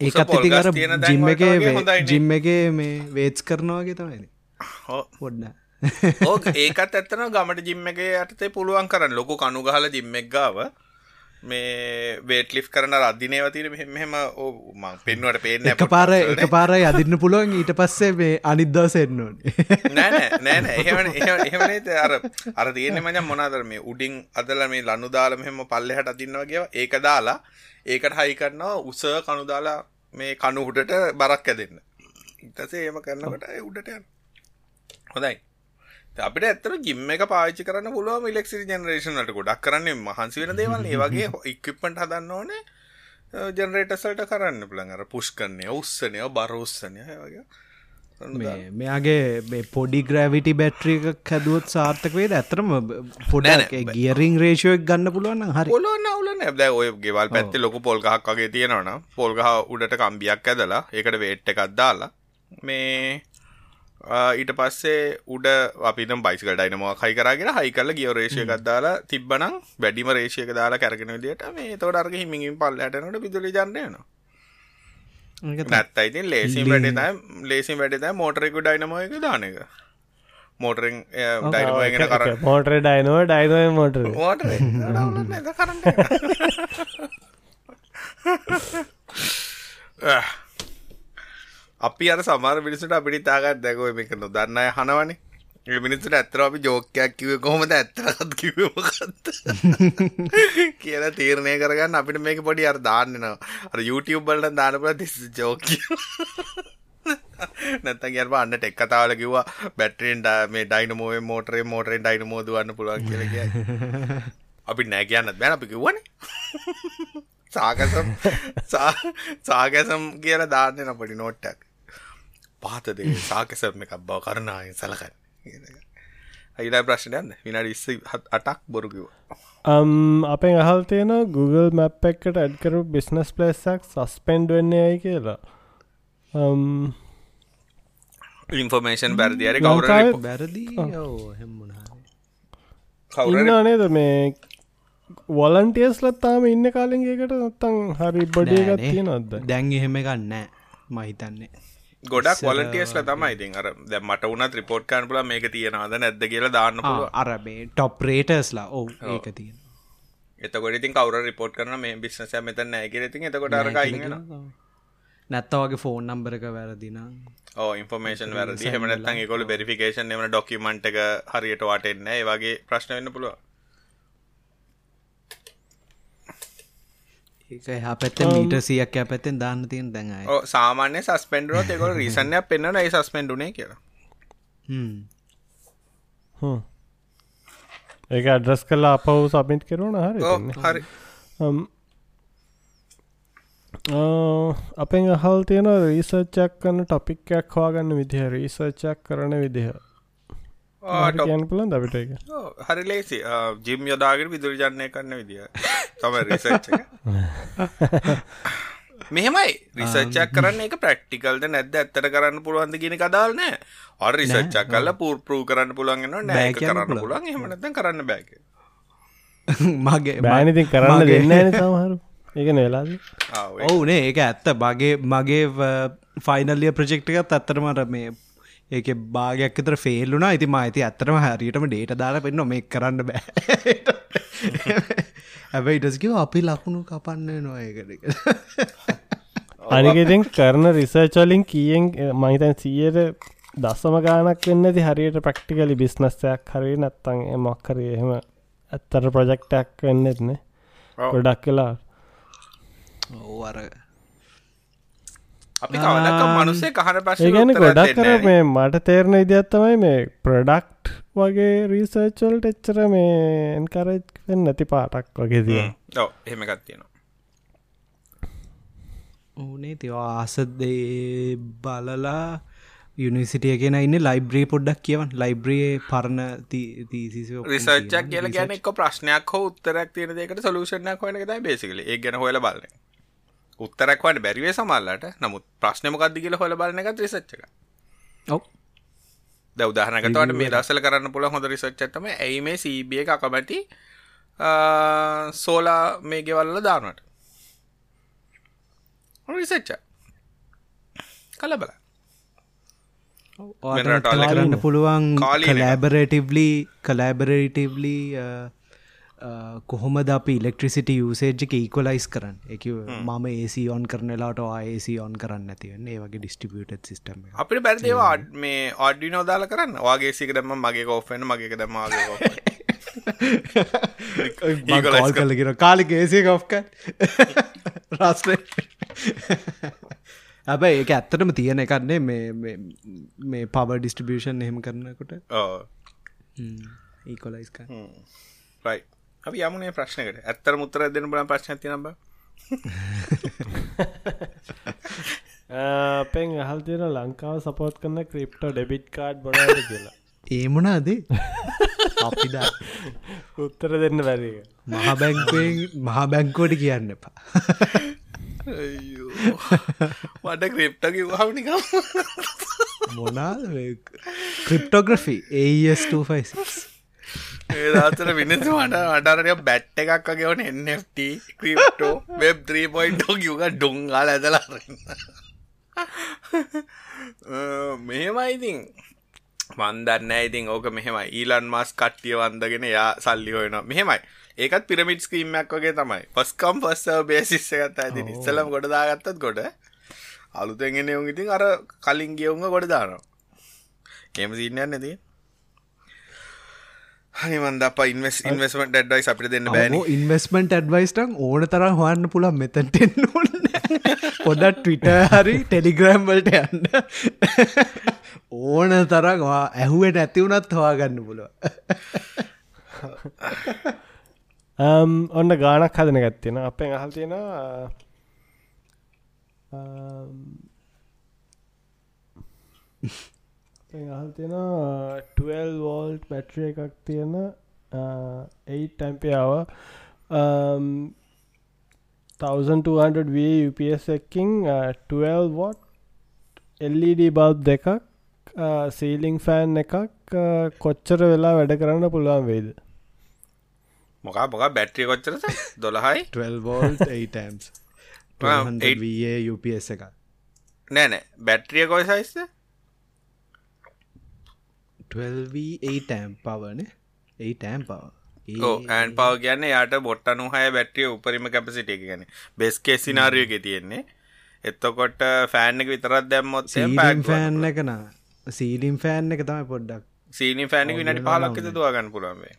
ඒකත් ඉතිකර ජිම්ම එක ජිම්ම එක මේ වේච් කරනවාගේ තමයි. පොඩ්ඩ ඕක ඒකත් ඇත්තන ගමට ජිම්ම එක යටතේ පුළුවන් කරන්න. ලොකු කනු ගහල ජිම්මක් ගාව. මේ වේටලිස් කරන රදිනයවතිර මෙහෙම ඕ පෙන්වට පේන එක පාර එක පාරයි අදින්න පුළුවන් ඊට පස්සේ මේ අනිද්දව සෙන්නුවන් නෑන නෑන එහෙම එහෙමනේ අර අර තියෙන මජ මොනාදර මේ උඩින් අදල මේ ලන්නු දාල මෙහෙම පල්ලෙහට අදින්නවා කිය ඒක දාලා ඒකට හයි කරනවා උස කනු දාලා මේ කනුහුටට බරක් ඇදන්න. ඉතසේ ඒම කරන්නකට උඩට යන්න හොඳයි අපිට ඇත්තර ජිම්ම එක පාච්චි කරන්න පුළුව ඉලෙක්සි ජනරේෂනට ගොඩක් කරන්නේ මහන්සි වෙන දේවල් ඒ වගේ ඉක්විප්පට හදන්න ඕනේ ජනරේටසල්ට කරන්න පුළන් අර පුෂ් කරන්නේ උස්සනය බරෝස්සනය වගේ. මෙයාගේ පොඩි ග්‍රවිටි බැට්‍රිය එක හැදුවත් සාර්ථක වේද? ඇතරම පොඩ ගියරිං රේෂයක් ගන්න පුළුවන් හරි. පොලො නවලන ඇබ ඔය ගෙවල් පැත්ති ලොකු පොල්ගහක් වගේ තියෙනවන පොල්ගහ උඩට කම්බියක් ඇදලා ඒකට වේට්ට එකක් දාලා මේ ඊට පස්සේ උඩ අපිට බයිසික ඩයිනමෝ හයි කරගෙන හයි කල ගිය රේෂය ගත්දාලා තිබ්බනම් වැඩිම රේෂයක දාලා කැරගෙන විදිට මේ තොට අර්ග හිමින් පල් හටනට පිදුලි ජන්නයන නැත්තයිතින් ලේසිම් වැඩතයි ලේසිම් වැඩත මෝටරෙකු ඩයිනමෝ එක දාන එක. මෝටරෙන් ඩයිනමෝගෙන කර මෝටර ඩයිනෝ ඩයිනෝ මෝටර මෝටර කරන්න අපි අර සමාර මිනිසට අපිට තාගත් දැකව මේක නොදන්න අය හනවනේ. මිනිස්සට ඇත්තර අපි ජෝකයක් කිව කොහොමද? ඇත්තරත් කිවමකත් කියල තීරණය කරගන්න අපිට මේක පොඩි අර දාන්නනවා අර YouTube බලට දානපල තිස් ජෝක නැත්තන් ගැරම අන්න ටෙක් කතාවල කිව්වා බැටරෙන් මේ ඩයිනමෝේ මෝටරේ මෝටරෙන් ඩයිනමෝ දුවන්න පුළුවන් කියලග අපි නෑ කියන්නත් බැන අපි කිව්වනේ. සාකසම් සාගැසම් කියල දාන්න පොඩි නෝට්ටක් පාතද සාකසම එකක් බව කරනායෙන් සලකන්න අයිලා ප්‍රශ්නයන්න විනාඩ ඉස්ස අටක් බොරුකිව අපෙන් අහල් තියෙන Google මැප් එකට ඇඩ්කරු බිස්නස් පලේසක් සස්පෙන්ඩ් වෙන්නේ ඇයි කියලා. ඉන්ෆර්මේෂන් බැරදි අර කවර බැරදි කවුර නේද මේ වලන්ටියස් ලත්තාම ඉන්න කාලින්ගේකට නත්තං හරි බඩිය එකත් තියෙනොත්ද දැන් එහෙම ගන්න මහිතන්නේ ගොඩක් වලටියස්ල තමයි ඉතින් අර දැ මට වුණත් රිපෝට් කන් පුල මේක තියෙනවාද නැද්ද කියලා දාන්න අර මේ ටොප් රේටස්ලා ඕ ඒක තියෙන එතකොට ඉතින් කවර රිපෝට් කරන මේ බිස්නස මෙත නෑකර ඉතින් එතකොට අරකයිගෙන නැත්තවගේ ෆෝන් නම්බරක වැරදින ඕ ඉන්ෆර්මේෂන් වැරදි හමනත්තන් ගොල බෙරිෆිකේෂන් එම ඩොකිමන්ට් එක හරියට වාටෙන්න වගේ ප්‍රශ්න වෙන්න පුළුව ඒක පැත්ත මීට සියක් පැත්තෙන් දාන්න තියෙන් දැඟ සාමාන්‍ය සස්පෙන්ඩුව එකොල රීසන්යක් පෙන්න්න යි සස්පෙන්ඩුනේ කියලා. ඒක අඩ්‍රස් කල්ලා අපව් සබින්ත් කරුණ හරි හරි. අපෙන් අහල් තියෙන රීසර්චක් කන්න ටොපික්යක් හවාගන්න විදිහ රීසර්චක් කරන විදිහ කියන්න පුලන් අපිට එක හරි ලේසි. ජිම් යොදාගෙන විදුර ජනය කරන්න විදිිය. තම රිසච්ච මෙහෙමයි. රිසච්චක් කරන්න එක ප්‍රක්ටිකල්ද නැද්ද? ඇත්තට කරන්න පුළුවන්ද ගෙන කදාල්නෑ අ රිසච්චක් කල්ල පූර් පරූ කරන්න පුළන්ගෙන නෑ කරන්න පුළන් හෙමනත කරන්න බෑක මගේ බෑනිතින් කරන්න දෙන්න සමහරු. ඒක නෙලාද ඔවුනේ ඒක ඇත්ත. බගේ මගේ ෆයිනල්ලිය ප්‍රජෙක්්ටිකත් ඇත්තරමට මේ ඒක භාගයක් තර ෆෙල්ලුනා ඉති මයිති ඇත්තරම හරියටම ඩේට දාලා පෙන්න මේ කරන්න බෑ. ඇබයි ඉටස්කිව අපි ලකුණු කපන්න නොයකට අනිකෙතින් කරන රිසර්චලින් කියෙන් මහිතන් සීයට දස්සම ගානක් වෙන්නති හරියට ප්‍රක්ටිකලි බිස්නස්සයක් හරි නැත්තන් මොක්කර එහෙම ඇත්තර ප්‍රජෙක්ටක් වෙන්නෙත්නේ ගොඩක් කලා ඕවර අපි කවදක් මනුසේ කහන පශ ඒගැන ගොඩක් කර මේ මට තේරණ ඉදිත්තමයි මේ ප්‍රඩක්ට් වගේ රීසර්චල්ට එච්චර මේ එන්කරජ් වෙන් නැති පාටක් වගේ දිය එහෙමකත් තියෙනවා. ඕනේ තිවා ආසදේ බලලා යුනිසිටිය කියෙන ඉන්න ලයිබ්‍රී පොඩ්ඩක් කියවන් ලයිබ්‍රියේ පරණ රිසර්චක් කියල ගැන එක ප්‍රශ්නයක් හෝ උත්තරක් තියෙන දෙකට සලූෂණයක් වන ද බේසිකල ඒ ගැන හොල බලන්න උත්තරක්වට බැරිවේ සමල්ලට නමුත් ප්‍රශ්නමකක්ද කියල හොල බලන එකත් රිසච්චක ඔව. ද උදාහනකතවට මේ දසල කරන්න පුළ හොඳ රිසච්චත්තම ඇයි මේ සීබිය එක අකමැති සෝලා මේ ගෙවල්ල දානට රිසච්ච කල බල කරන්න පුළුවන් කලෑබරටවලි කලෑබරටවලි කොහොමද අපි ඉලෙක්ට්‍රිසිට යුසේජ්ක ඉකොලයිස් කරන්න? එක මම ඒසි ඔන් කරනලාට ඒසි ඔන් කරන්න ඇතිවන්නේ වගේ ඩිස්ටිබියට සිිටම අපිට බැරිදේවා මේ ඔඩ්ඩි නොදාල කරන්න? වගේ සිකටම මගේ කෝෆෙන් මගේ දමගේ ගොල් කලගෙන කාලික ඒසේ කොෆ්ක රස්ට හැබැයි ඒක ඇත්තටම තියෙන එකන්නේ මේ පව ඩිස්ටිබියෂන් එහෙම කරනකොට. ඒකොලයිස් රයි අපි යමුණේ ප්‍රශ්නකට ඇත්තර මුත්තර දෙන බල ප්‍රශ්න තිනබ පෙන් අහල් තියෙන ලංකාව සපෝට් කරන්න ක්‍රිප්ට ඩෙබිට් කාඩ් බොඩට කියලා. ඒමනාද අපිද? උත්තර දෙන්න බැරි මහා බැංකුවෙන් මහා බැංකෝඩි කියන්න එපා. වඩ ක්‍රිප්ටකි වහනිකම් මොනා ක්‍රිප්ටෝග්‍රෆි ඒස්256 ඒදතර විනතු මට අටරය බැට්ට එකක් ගෙවන එන්ට ක්‍රිප්ටෝ වෙබ් 3පොයින්ටෝ කිව්ග ඩුංගාල ඇදලාරන්න මෙහෙමයිඉතින් මන්දන්න ඉතින්. ඕක මෙහෙමයි. ඊලන් මස් කට්ටිය වන්දගෙන යා සල්ලි හොයන මෙහෙමයි. ඒකත් පිරමිට් ස්ක්‍රීම්මක් වගේ තමයි. පස්කම් පස්ස බේසිස්ස ගත්ත ඇති ඉස්සලම් ගොඩදාගත්තත් ගොඩ අලුතෙන්ගෙන යුන් ඉතින් අර කලින් ගියවුන්ග ගොඩ දානවා. කෙම සින්නන්න නැතිී හනිමන්ද අප ඉන්වස් ඉන්වස්මට ඩ්වයිස් අපිට දෙන්න බෑන. ඉන්වස්මට ඇඩ්වයිස්ටන් ඕන තරම් හොන්න පුළන් මෙතැන්ටෙන් පොඩත් ටවිට හරි ටෙලිග්‍රෑම්වලට යන්න. ඕන තරගවා ඇහුවට ඇතිවුණත් හවාගන්න පුලුව ඔන්න ගානක් හදන ගත්තියෙන අපෙන් අහල් තියෙන හල් තියෙන 12 වෝල්ට් බැට්‍රිය එකක් තියෙන 8ටැම්පියාව 1200 V UPS එකින් 12 වොට් LED බල්බ් දෙකක් සීලිං ෆෑන් එකක් කොච්චර වෙලා වැඩ කරන්න පුළුවන් වේද මොකා මොක බැට්‍රිය කොච්චර දොළහයි 12 UPS එක නෑනෑ බැට්‍රිය කොයි සයිස්ත 12ටම් පවන ඒටම් පව ඇන් පව කියන්න යාට බොට්ටනු හය බැට්‍රිය උපරිම කැපසිට එක ගැන බෙස්කේ සිනාරියක තියෙන්නේ. එත්තකොට ෆෑන් එක විතරත් දැම්මොත් ෆෑන් එකන සීලිම් ෆෑන් එක තමයි පොඩ්ඩක් සීනි ෆෑනික විනට පාලක්කත දවාගන්න පුළන්වේ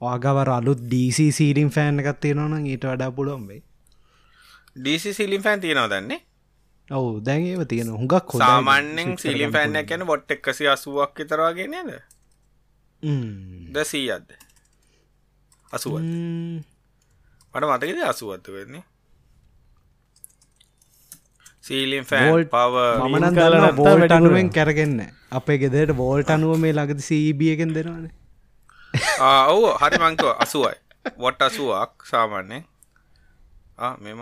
ආගවර අලුත් ඩීසි සීලිම් ෆෑන් එකත් තියෙනවන ඊට වඩා පුළොම්වේ ඩීසි සිලිම් ෆෑන් තියෙනවා දන්නේ ඔවු දැන් ඒව තියෙන හුඟක් සාමන්‍යෙන් සිලිම් ෆෑන්න කැන බොට් එක්කසි අසුවක් විතරවාගේ නේද? ද සීයද්ද අසුව මට මතකද අසුවත්තු වෙන්නේ. ෆෑන් Volt- පව නැත්තා වෝල්ට වැඩිපුර. අනුවෙන් කැරගෙන්න. අපේ ගෙදට වෝල්ට අනුව මේ ලගද සීබියගෙන් දෙනවානේ. ඔවු හරි මංකව අසුවයි. වොට් අසුවක් සාමාන්‍ය මෙම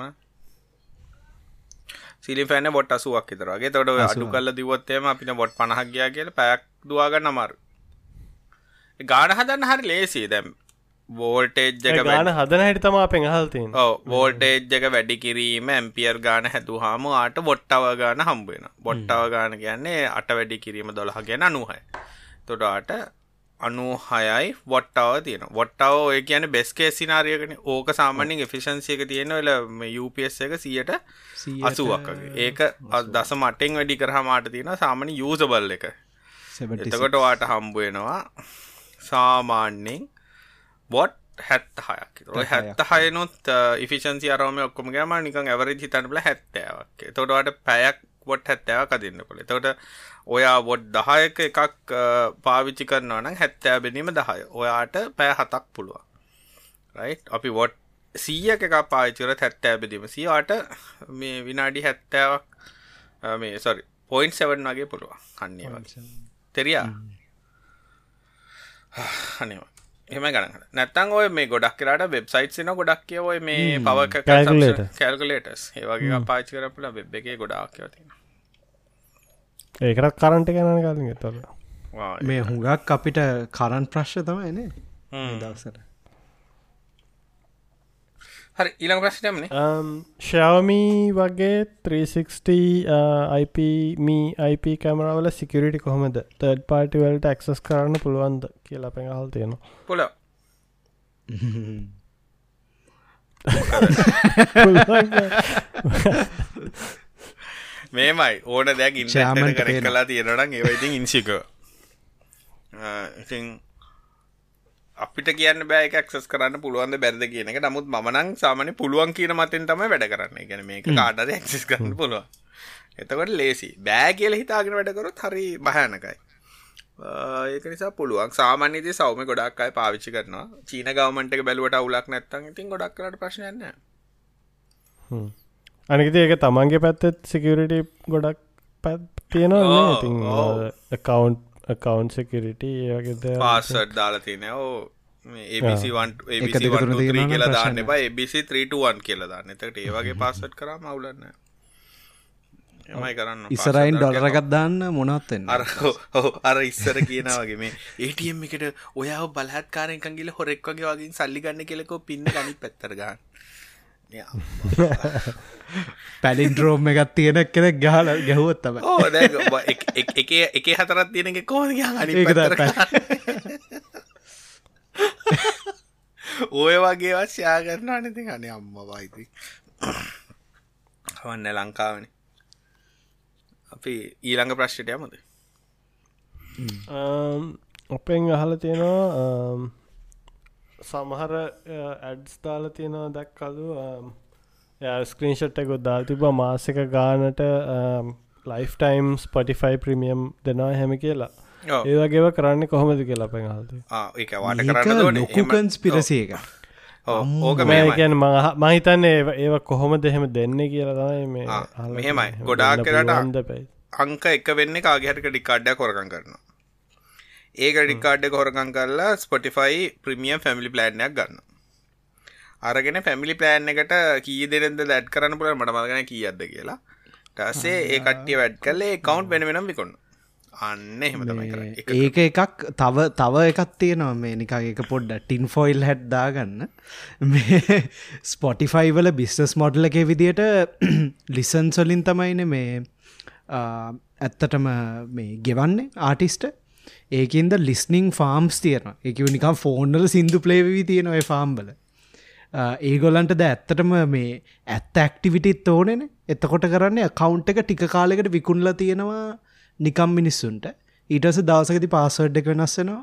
සිලි ෆෑන බොට් අසුවක් විතරගේ තොට අඩු කල්ල දිවොත්තේම අපිට බොට් පණහක්ගයා කියල පැයක් දුවාගන්න අමාරු ගාන හදන්න හරි ලේසි දැම් වෝල්ටේජ් එක ගාන හදන හැටි තමා පෙන් හල්තින් වෝල්ටේජ් එක වැඩි කිරීම ඇම්පියර් ගාන හැදුහාම ආට බොට්ටව ගාන හම්බෙන බොට්ටව ගාන කියන්නේ අට වැඩි කිරීම දොළහ ගැන අනුහයි තොටාට අනු හයයි වොට්ටාව තියෙන වොට්ටාව ඔය කියන බෙස්කේ සිනාරියකන ඕක සාමාන්‍යින් එෆිෂන්සියක තියෙන වෙල UPS එක සියට අසුවක්ගේ ඒක දස මටෙන් වැඩි කරහ මාට තියෙන සාමනි යූසබල් එක. එතකොට වාට හම්බුවෙනවා සාමාන්‍යෙන් බොට් හැත්ත හයක් හැත්ත හයනුත් ඉෆිෂන්සි අරම ඔක්කොම ගම නිකන් ඇවරි හිතන්නල හැත්තෑවක් තොටවාට පැයක් බොට් හැත්තෑව කදින්න කොළ තොට ඔයා බොඩ් දහයක එකක් පාවිච්චි කරනවා නම් හැත්තෑ බැනීම දහය. ඔයාට පෑ හතක් පුළුවන්. රයි් අපි වොට් සීයක එක පාචිර හැත්තෑ බෙදීම. සියාට මේ විනාඩි හැත්තෑවක් මේ සොරි පොයින්් සෙවන් වගේ පුළුවන්. වගේ. තෙරයා? හනවා එම ගන නැත්තන් ඔය මේ ගොඩක් කරට වෙබ්සයිට් සින ගොඩක් කිය ඔය මේ Calculator. කැල්කලේටස් ඒවගේ පාචි කරපුල වෙබ් එක ගොඩක් කියවතින ඒකරත් කරන්ට ගැන කලින් තොර මේ හුඟක් අපිට කරන් ප්‍රශ්්‍ය තමයි එනේ දවසට හරි ඊළඟ ප්‍රශ්නයමනේ ශවමී වගේ 360 IP මී IP කැමරවල සිකරිටි කොහොමද? තර්ඩ් පාටිවලට ඇක්සස් කරන්න පුළුවන්ද කියලා පැහල් තියෙනවා. පුල මේමයි ඕන දැක් ට කර. කලා තියෙනටන් ඒවයිති ඉන්සික ඉතින් අපිට කියන්න බෑ ක්සස් කරන්න පුළුවන් බැද කියන එක. නමුත් මනං සාමන පුළුවන් කියන මතෙන් තම වැඩ කරන්න. ගැන මේක කාටද ක්සස් කරන්න පුළුවන්. එතකොට ලේසි බෑ කියල හිතාගෙන වැඩකරොත් හරි භයනකයි. ඒක නිසා පුළුවන්. සාමාන්‍යද සෞම ගොඩක් අයි පාවිච්චි කරනවා. චීන ගවමන්ට එක බැලුවට අවුලක් නැත්තන් ඉතින් ගොඩක් කරට ප්‍රශ්නයන්න අනිකති ඒක තමන්ගේ පැත්තෙත් සිකරිට ගොඩක් පැත් තියෙනවා ඉතින් ඔව්. කවන්් සිකරිට ඒවගේද පාසට් දාලා තියන ඕ ABC1 එක දෙක තුන ABC1 තියෙනවනම් කියලා දාන්න එපා. ABC321 කියලා දාන්න. එතකට ඒ වගේ පාසට් කරම අවුලන්න එමයි කරන්න ඉස්සරයින් ඩොලරගත් දාන්න මොනත්වෙන්න අර ඔව්, අර ඉස්සර කියන වගේ මේ ATM එකට ඔයාව බලහත්කාරයකන් ගිල හොරෙක් වගේ වගේ සල්ලි ගන්න කෙලෙකෝ පින්න ගනි පැත්තර ගන්න පැලින්ඩ්‍රෝම් එකත් තියෙන කෙනෙක් ගහල ගැහුවත් තම ඕ එක එක හතරත් තියෙන එක කෝද ඔය වගේ වශ්‍යා කරන අනති ගන අම්ම වයිති හවන්න ලංකාවන. අපි ඊළඟ ප්‍රශ්්ටය යමද? ඔපෙන් අහල තියෙනවා සමහර ඇඩ්ස් දාල තියෙනවා දැක්කලු. ස්ක්‍රීන්ෂට් එකකොත් දාල් තිබ මාසක ගානට ලයිෆ්ටයිම් ස්පටිෆයි ප්‍රමියම් දෙනවා හැම කියලා. ඒවගේව කරන්න කොහොමද කියලා පැන් හල්ද ඒක වාට කරන්න ලොකු කන්ස්පිරසිය එක ඕක මේ මේකැන මහිතන්න ඒ ඒව කොහොම දෙහෙම දෙන්න කියලා තමයි මේ මෙහෙමයි. දෙන්න වෙලාට පුළුවන්ද පැයි. අංක එක වෙන්න කාගහටක ඩිකාඩ්ඩ කොරකන් කරනවා ඒක ඩිකාඩ්ඩ කොරකන් කරලා ස්පොටිෆයි ප්‍රමියම් ෆැමිලි ප්ලෑන්යක් ගන්න. අරගෙන පැමිලි ප්ලෑන් එකට කී දෙරෙද දැඩ් කරන්න පුළ මට මගන කිය අද කියලා. ටසේ ඒ කට්ටිය වැඩ් කල්ලේ කවන්් වෙන වෙනම් විකොන්න අන්න එහෙම තමයි කරන්නේ. එක ඒක එකක් තව තව එකත් තියෙනවා මේ නිකා එක පොඩ්ඩ ටින් ෆොයිල් හැඩ්දාගන්න මේ ස්පොටිෆයි වල බිස්නස් මොඩල එක විදියට ලිසන් සොලින් තමයින මේ ඇත්තටම මේ ගෙවන්නේ ආටිස්ට ඒකින්ද ලිස්නිං ෆාම්ස් තියෙන එක නිකම් ෆෝන්ඩල සිින්දු ප්ලේවී තියෙන ඔය ෆාම්බල ඒගොලන්ට ද ඇත්තටම මේ ඇත්ත ඇක්ටිවිටිත් ඕනෙන එතකොට කරන්න කවුන්් එක ටික කාලෙකට විකුණල තියෙනවා නිකම් මිනිස්සුන්ට. ඊටස දවසකති පාසඩ් එක වෙනස්සෙනවා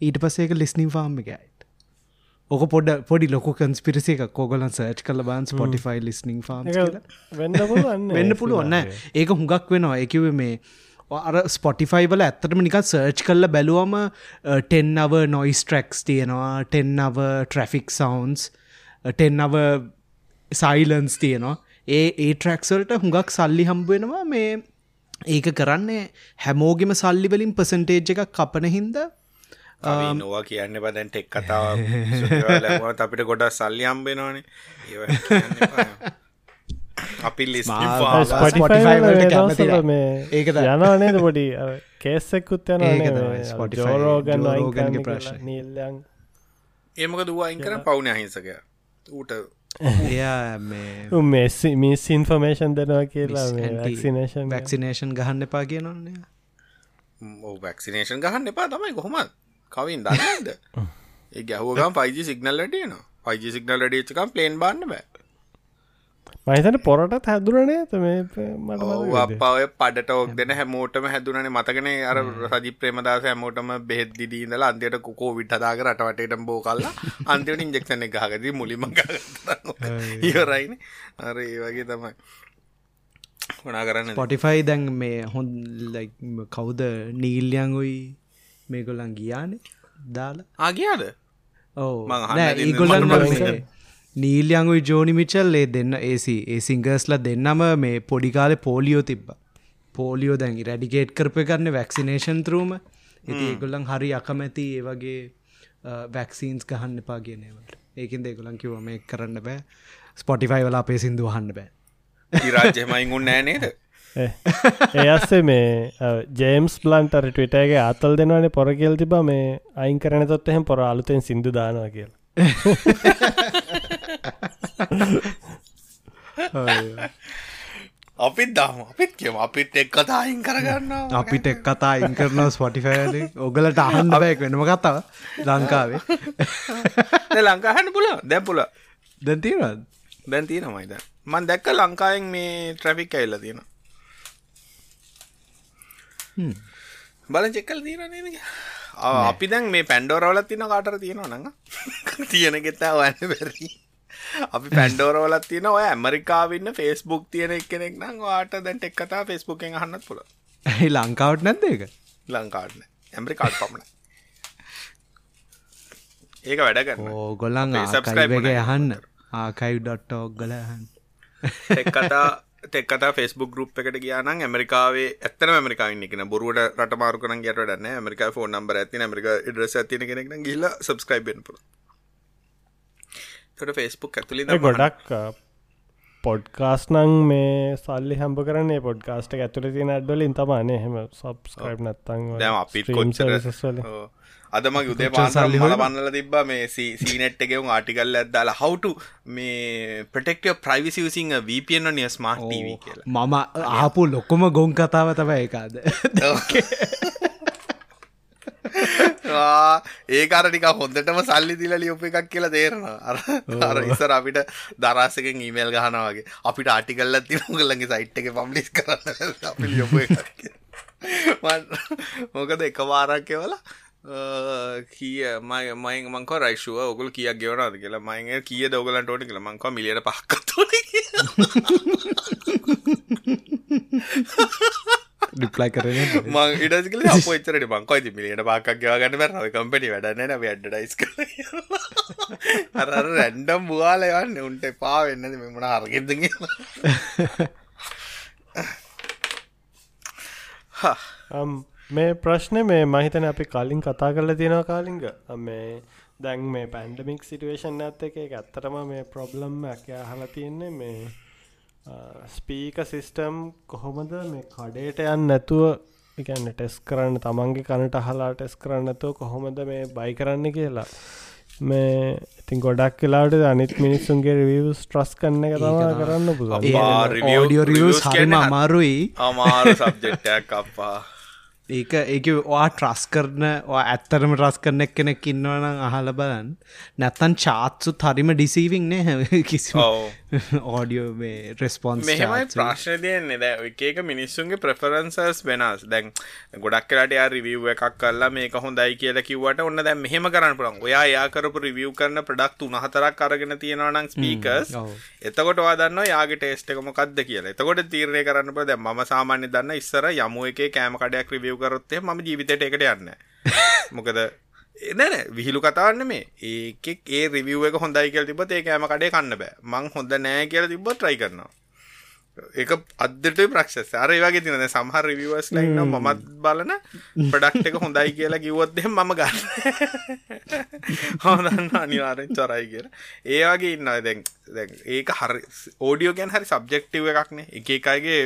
ඊට පසේක ලිස්නිම් ෆාම් එකයිත් ඕක පොඩ පොඩි ලොක කන්ස්පිරසිය එක කෝගලන් සර්ච් කල බන් ස්පොටිෆයි ලිස්නිං ෆාම් ඒක වෙන්න පුළුවන් වෙන්න පුළුවන්න ඒක. හුඟක් වෙනවා. එකව මේ අර ස්පොටිෆයි වල ඇත්තටම නිකත් සර්ච් කල්ල බැලුවම ටෙන්නව නොයිස් ට්‍රක්ස් තියෙනවා ටෙන්නව ට්‍රෆික් සවන්ස් ටෙන්නව සයිලන්ස් තියෙනවා. ඒ ඒ ට්‍රක්සල්ට හුඟක් සල්ලි හම්බුවෙනවා මේ ඒක කරන්නේ හැමෝගෙම සල්ලි වලින් පසන්ටේජ් එකක් කපන හින්ද. නොවා කියන්න බදැන් ටෙක් කතාව අපිට ගොඩක් සල්ලි හම්බෙනවානේ ඒ අපි ලිස් ඒක යනනේද පොඩි? කේස්සෙක්කුත් යන Joe Roganගේ ප්‍රශ්නය. නීල්ලයන් ඒමක දුවායින් කරන පවුන අහිංසක ඌට එයා මෙස් මිස් ඉන්ෆර්මේෂන් දෙනවා කියලා වැක්සිනේෂන් වැක්සිනේෂන් ගහන්න එපා කියනන්නේ වැක්සිනේෂන් ගහන්න එපා තමයි කොහොමත් කවින් දන්නද ඒ ගැහුවගම් පයිජි සිගනල් ලටියන පයිජි සිගනල් ඩියචකම් පලේන් බන්න බෑ මහිතන පොරටත් හැදුරනේ මේ මට අපය පඩට ඔක් දෙන හැමෝටම හැදුනේ මතකන අර රජි ප්‍රේමදාස හැමෝටම බෙහෙත් දිදීදල අන්තියට කොකෝ විට හදාග රටවටට බෝ කල්ලා අන්තිවට ඉන්ජෙක්ෂන එක ගහගදී මුලිම ඉවරයින. අර ඒ වගේ තමයි. හොනා කරන්න පොටිෆයි දැන් මේ හොන් කවුද නීල්යංගොයි මේගොල්ලන් ගියානේ? දාලා? ආගියාද ඕ මං අහන්න දෙන්න ඒගොල්ලන් නීල්යංගුයි ජෝනි මිචල් ඒ දෙන්න ඒසි ඒ සිංගර්ස්ල දෙන්නම මේ පොඩිකාලෙ පෝලියෝ තිබ්බ. පෝලියෝ දැන් රැඩිකේට් කරපය කරන්න වැක්සිනේෂන් තරූම ඉති ඒගොල්ලන් හරි අකමැති ඒ වගේ වැක්සීන්ස් ගහන්න එපා කියනවට ඒකින් දෙගොලන් කිව මේ කරන්න බෑ. ස්පොටිෆයි වලා අපේ සිින්දු හන්න බෑ. රාජ්‍යමයින් උන් නෑනේද ඒස්සේ මේ ජේම්ස් බ්ලන්ටර් ටවිටගේ අතල් දෙනවනේ පොරගෙල් තිබ මේ අයින් කරන තොත් එහෙම පොර අලුතෙන් සිින්දු දානවා කියලා අපිත් දම. අපිත් කියම. අපිත් එක් කතා අයින් කරගන්න අපිට එක් කතා ඉන් කරනවා ස්පොටිෆෑල ඔගලට අහන්න බෑක් වෙනම කතාව ලංකාවේ. ලංකාහන්න පුල දැ පුල දැතිරත් දැන් තියෙනමයිද මන් දැක්ක ලංකායෙන් මේ ට්‍රැෆික් ඇල්ල තියෙන බල චෙක්කල් තියෙන අපි දැන් මේ පැන්ඩෝරවලත් තින කාටර තියෙනවා නඟ තියෙන ගෙතා වන්න බැරි අපි පැන්ඩෝරවලත් තියෙන ඔය ඇමරිකාවන්න ෆෙස්බුක් තියෙන එකනෙක් නම් වාට දැන් එක් කතා ෆෙස්බුකෙන් හන්නත් පුළ ඇයි ලංකාවට නැද්ද එක ලංකාටන ඇමරිකාට පමණ ඒක වැඩගන්න ඕගොල්ලන් වුණා. යහන්න ආකයිඩොට් ඔක්ගල හන් එක්කතා තෙක්කතා ෆෙස්බුක් ගරුප් එකට කියන ඇමරිකාවේ ඇත්තන ඇමරිකාන්න එකන බොරුවට රට මාරු කරන ගට න්න ඇමරිකා ෆෝන් නම්බර ඇති ඇමරික ඉඩ්‍රස ඇතින කෙනෙක් ගිල්ල සබස්ක්‍රයිබෙන් පුල තොට ෆෙස්බුක් ඇතුලි ගොඩක් පොඩ්කාස් නං මේ සල්ලි හම්බ කරන්නේ පොඩ්කාස්ට ඇතුල තින ඇඩ්වලින් තමානේ හෙම සබස්ක්‍රයිබ් නත්තන් දැම අපිත් කොච්චර අදම යුදේ කොච්චර සල්ලි පාසල් හොයනවද? බන්නල තිබ මේ සීනට් එකෙවුම් ආටිකල් ඇදදාලා හවුට මේ ප්‍රටෙක්ට ප්‍රයිවිසි විසිං වපන නිය ස්මාර්ට් ටව කියලා. මම ආපු ලොක්කොම ගොන් කතාව තමයි ඒකාද ඒකාරටික හොඳටම සල්ලි දිල ලියප එකක් කියලා තේරනවා. අර ඉස්සර අපිට දරස්සකෙන් ඊමේල් ගහනවාගේ අපිට ආටිකල්ල තිරමුගලගේ සයිට් එක පම්ලිස් කරන්න අපි ලියපු මොකද එක වාරක් කෙවලා කිය මයි මයි මංක රයිශුව ඔගුල කියක් ගෙවනද කියලා. මයිගේ කිය දෝගලන්ට ඕට කියලා. මංකව මිලියට පහක්කත්තුන ඩිප්ලයි කරන මං ඉඩසිකල අප එච්චරට මංකයි මිලියට පක්ක් ගවගන්න බැරව කම්පටි වැඩන්න වැඩඩයිස් කර අර රැන්ඩම් බවාලයවන්න උන්ට පා වෙන්නද මෙමට අරගෙද මේ ප්‍රශ්න මේ මහිතන අපි කලින් කතා කරල තියෙනවා කාලිංග. මේ දැන් මේ පැන්ඩමික් සිටුවේෂන් ඇත්ත එක ඇත්තරම මේ ප්‍රොබ්ලම් ඇක හලා තියෙන්නේ මේ ස්පීක සිිස්ටම් කොහොමද මේ කඩේට යන්න නැතුව එකන්න ටෙස් කරන්න තමන්ගේ කනට හලා ටෙස් කරන්නතුව කොහොමද මේ බයි කරන්න කියලා? මේ ඉතින් ගොඩක් කියලාට අනිත් මිනිස්සුන්ගේ රිවියස් ට්‍රස් කන්න එක තමා කරන්න පුළ අපා, review- ෝඩියෝ රියස් reviews හරිම අමාරුයි. අමාරු සබ්ජෙක්්ටයක් අපා ඒක ඒක වා ට්‍රස් කරන ඇත්තරම රස් කරන එක් කෙනෙක් ඉන්නවන අහල බලන් නැත්තන් චාත්සුත් හරිම ඩිසීවිං නෑ කිසි. ඕඩියෝ මේ රෙස්පොන්ස් මෙහෙමයි ප්‍රශ්න තියන්නේ. දැ එක එක මිනිස්සුන්ගේ ප්‍රෆරන්සර්ස් වෙනස්. දැන් ගොඩක් කලට රිවිව් එකක් කල්ලා මේක හොඳයි කියලා කිවට ඔන්න දැ මෙහෙම කරන්න පුළන් ඔයා යාකරපු රිවියව් කරන ප්‍රඩක්් උනහතරක් අරගෙන තියෙනවනං ස්පීකස්. එතකොට වාදන්න යාගේ ටේස්ට එක මොකක්ද කියලා. එතකොට තීරණය කරන්න පද ම සාමාන්‍ය දන්න ඉස්සර යමුව එක කෑම කඩයක් රිවියව් කරොත්තේ ම ජීවිතයට එකට යන්න මොකද එනන විහිලු කතාන්න මේ ඒකෙක් ඒ රිවිව එක හොඳයි කියල තිබ ඒ කෑම කඩේ කන්න බෑ. මං හොඳ නෑ කියල තිබ ට්‍රයි කරනවා. එක අදට ප්‍රක්ෂ අර වගේ තින සමහර රිවස් ලයින්න මමත් බලන ප්‍රඩක්් එක හොඳයි කියලා කිවොත්ද මම ගන්න. හොදන්න අනිවාරෙන් චොරයි කියලා. ඒවාගේ ඉන්න දැන් ඒක හරි ඕඩියෝ ගැන් හරි සබ්ජෙක්ටව එකක්නේ එක එකයිගේ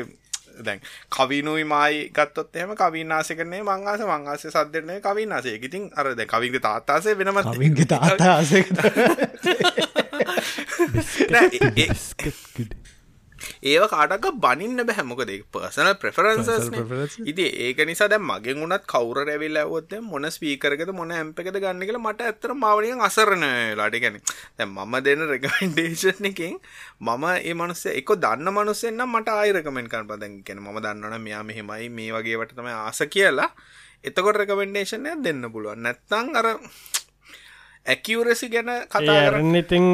දැන් කවිනුයි මයි ගත්තොත් එහෙම කවිනාසය කරන්නේ මංආස මංආස සද්දරනය කවිනාසය. ඉතින් අරද කවින්ගේ තාත්තාසේ වෙනම කවින්ගේ තාත්තාසේ ඒව කාටක බනින්න බැහැමොකද පර්සන ප්‍රෆරන්සස් ඉති ඒක නිසා දැ මගෙන් උනත් කවර රැවිල් ඇවොත් මොන ස්පීකරකද මොන ඇම්පකද ගන්න කියලා මට ඇත්තර මාවනියෙන් අසරණ ලාට ගැන මම දෙන රෙකමෙන්ඩේෂන් එකින් මම ඒ මනුස්ස එක දන්න මනුස්සෙන්න්න මට ආයරකමෙන් කන් පදැන් කියෙන ම දන්නන මෙයා මෙහෙමයි මේ වගේවට තම ආස කියලා. එතකොට රෙකමෙන්ඩේෂන්ය දෙන්න පුළුවන්. නැත්තං අර ඇකිවරසි ගැන කතාරන්න ඉතිං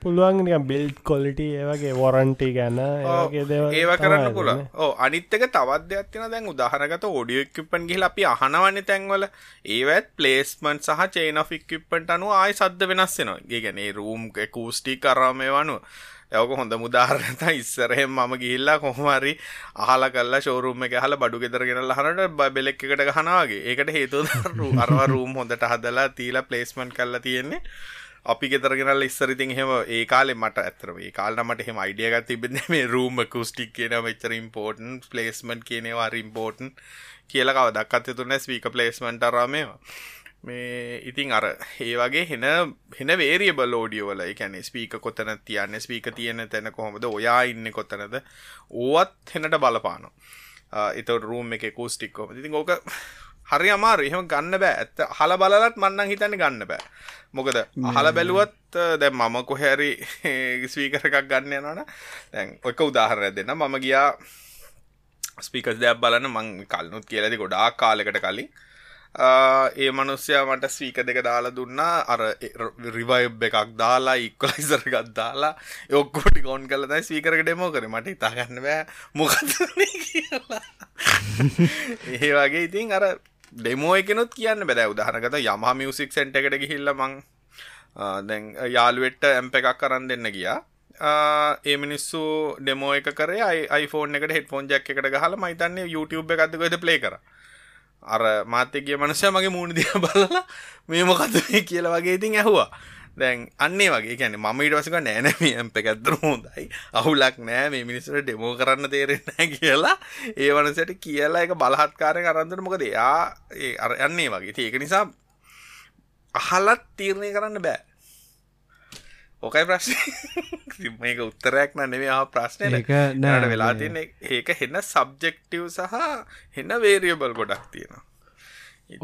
පුළුවන් බිල්් කොලිට ඒවගේ වොරන්ටි ගැන ඒව කරන්න පුල ඕ අනිත්තක තවත් දෙයක්තින දැන් උදාහරගත ෝඩිය එක්කිප්පන් ගිහිල අපි අහනවන්න තැන්වල. ඒවත් පලේස්මන්් සහ චේන ෆික්කිප්පට අනු ආය සද්ධ වෙනස්සෙනවා ගෙගැනේ රූම් කූස්ටි කරාමය වනුව යවක හොඳ මුදාහරනත ඉස්සරහෙම මම ගිල්ලා කොහමරි අහල කල්ල ශෝරුම එක හල බඩු ගෙදර ගෙනල හනට බෙලෙක් එකට ගහනවාගේ ඒකට හේතු අරවා රූම් හොඳට හදලා තීලා පලේස්මන්් කල්ලා තියෙන්නේ. අපි ගෙතරගෙනල් ඉස්සරිතින් හෙම ඒ කාලෙ මට ඇතරම ඒ කාලට මට හෙම අයිඩියගත් තිබෙන මේ රූම කුස්ටික් කියන මෙච්චර ඉම්පෝර්ටන් පලේස්මන්් කියනවා ඉම්පෝර්ටන් කියලකව දක්කත් තුන්න ස්වීක පලේස්මන්ට අරාමේවා මේ ඉතින් අර ඒ වගේ හෙන හෙන වේරිය බලෝඩියෝවල එකැන ස්පීක කොතන තියන්න ස්පීක තියෙන තැන කොහොමද ඔයා ඉන්න කොතනද ඕවත් හෙනට බලපානවා. එත රූම් එක කෝස්ටික්කෝම ඉතින් ඕක හරි අමාරු එහෙම ගන්න බෑ. ඇත්ත හල බලලත් මන්නන් හිතන්න ගන්න බෑ. මොකද අහල බැලුවත් දැ මම කොහැරි ස්වීකර එකක් ගන්න යනන දැන් ඔක උදාහරය දෙන්න මම ගියා ස්පීකස් දෙයක් බලන්න මං කල්නුත් කියලදි ගොඩා කාලෙකට කලින් ඒ මනුස්්‍යයා මට ස්වීක දෙක දාලා දුන්නා. අර රිවයිබ් එකක් දාලා ඉක්වලයිසර එකක් දාලා. යොක්කොටි කොන් කලතයි ස්වීකරක ඩෙමෝ කර. මට ඉතාගන්න බෑ කියලා. ඒ වගේ ඉතින් අර ඩෙමෝ එකනුත් කියන්න බැ. උදාහනකත යම මියසික් සෙන්ට එකට ගිහිල්ල මං දැන් යාළුවෙට්ට ඇම්ප එකක් කරන්න දෙන්න ගියා. ඒ මිනිස්සු ඩෙමෝ එක කරේ. iPhone එකට හෙටෆෝන් ජැක් එකට ගහල මයිතන්නේ YouTube එකක්දකොද ප්ලේ කර අර මාත්‍යගේ මනසය මගේ මූුණ දිය බලලා මේ මොකද කියලා වගේ ඉතින් ඇහවා. දැන් අන්නේ වගේ ගැන ම ඉටවසක නෑනම ඇම්ප ඇත්තර හොඳයි. අවුලක් නෑ මේ මිනිස්සට ඩෙමෝ කරන්න තේරෙන්න කියලා. ඒ වනසට කියලා එක බලහත්කාරය කරන්නට මොකද? එයා ඒ අර යන්නේ වගේ. ඒක නිසා අහලත් තීරණය කරන්න බෑ. ඕකයි ප්‍රශ්න. මේක උත්තරයක් නෙමේ ආ ප්‍රශ්නය ඒක නට නෑ වෙලා තියන ඒක හෙන්න සබ්ජෙක්ටව් සහ හෙන්න වේරියබල් ගොඩක් තියෙනවා.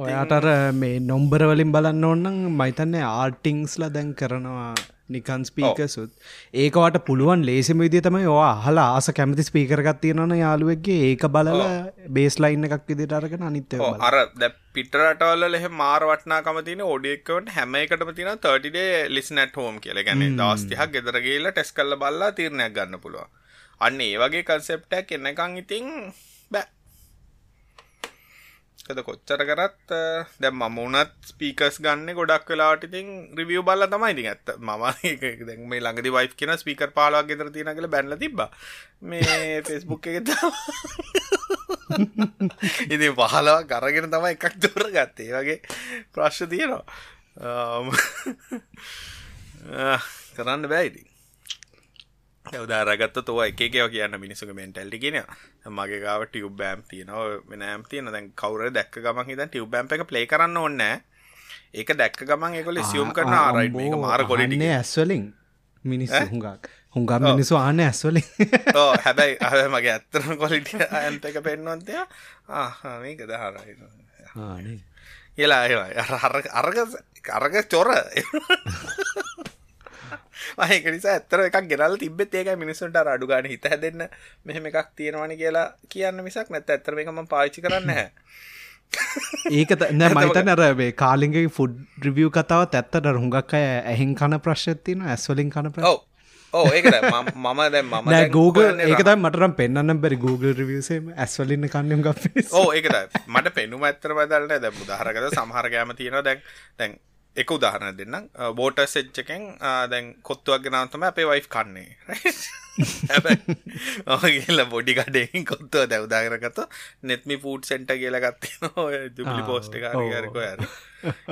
ඔයාටර මේ නොම්බරවලින් බලන්න ඕන්නම් මයිතන්නේ ආර්ටිංස්ලා දැන් කරනවා නිකන් ස්පීකසුත් ඒකවට පුළුවන් ලේසිම විදිය තමයි ඕ හලා ආස කැමති ස්පීකරගත් තියෙනන යාළුවක්ගේ ඒක බලලා බේස් ලයින්න එකක් විදිට අරගෙන අනිත්‍ය අර දැ පිටරටවල ලෙහ මාර වටනාකම තින ෝඩියක්කට හැම එකටම තින 30ඩේ ලිස්නට හෝම්. කියල ගැන දස්තිහක් ගෙදරගේලා ටෙස් කල්ල බල්ලා තීරණයක් ගන්න පුළුව අන්න ඒ වගේ කන්සෙප්ටක් එන්නකං ඉතිං බෑ කද කොච්චර කරත් දැ මම උනත් ස්පීකස් ගන්න ගොඩක් වෙලාට ඉතින් රිවියෝ බල්ල තමයි ඉතින් ඇත්ත. ම දැ මේ ළඟදි වයි් කියෙන ස්පීකර් පාලක් ගෙතර තින කළ බැල්ල තිබ මේ ෆෙස්බුක් එක ඉති පහලව කරගෙන තමයි එකක් දොර ගත්තේ වගේ ප්‍රශ්්‍ය තියෙනවා. කරන්න බැයිති උදාරගත්ත තුව එකකව කියන්න මිනිසුක මෙන්ටල්ටි කියෙන මගේ ගාව ටියව් බෑම් තියනව මෙනෑම් තියන දැන් කවර දැක් ගමන් හිත ටියව් බෑම් එක ප්ලේ කරන්න ඕන්න ඒක දැක්ක ගමන් එකොල සියුම් කරන ආරයි මේක මාර කොලිටිගේ ඇස්වලින් මිනිස් හුඟක්. හුඟම් මිනිසු ආන ඇස්වලින් ඕ හැබැයි අහ මගේ ඇත්තරම කොලිටිය ඇන්ත එක පෙන්වන්තය මේක දහරයි. කියලා අරග අරග චොර ඒක නිසා ඇත්තර එකක් ගෙනල් තිබෙත් ඒක මිනිසුන්ට අඩු ගන්න හිත හැදන්න මෙහෙම එකක් තියෙනවනි කියලා කියන්න මිසක් නැත ඇත්තර එකම පාචි කරන්න හැ ඒක නෑ මයිතන රැබේ කාලිගේ ෆුඩ් රිවිය් කතාවත් ඇත්තට හුඟක් අය ඇහින් කන ප්‍රශ්තින ඇස්වලින් කන ප්‍ර ඕ ඒක මම දැ නෑ Google ඒකත මටරම් පෙන්න්න බැරි Google රිවියසේම ඇස්වලින්න කන්නම් ග ඕ ඒක මට පෙනුම ඇත්තර බදලට දැ මුදාහරකද සමහරගෑම තියෙන දැන් දැන් එක උදාහරණ දෙන්න බෝට සෙච්චකෙන් දැන් කොත්තුවක් ගෙනවතම අපේ වයි් කන්නේ. කියල බොඩි කඩෙන් කොත්තුව දැවදාගරගත නෙත්මි ෆූට් සෙන්ට කියල ගත්ති දුලි පෝස්්ට කාරකරක ඇර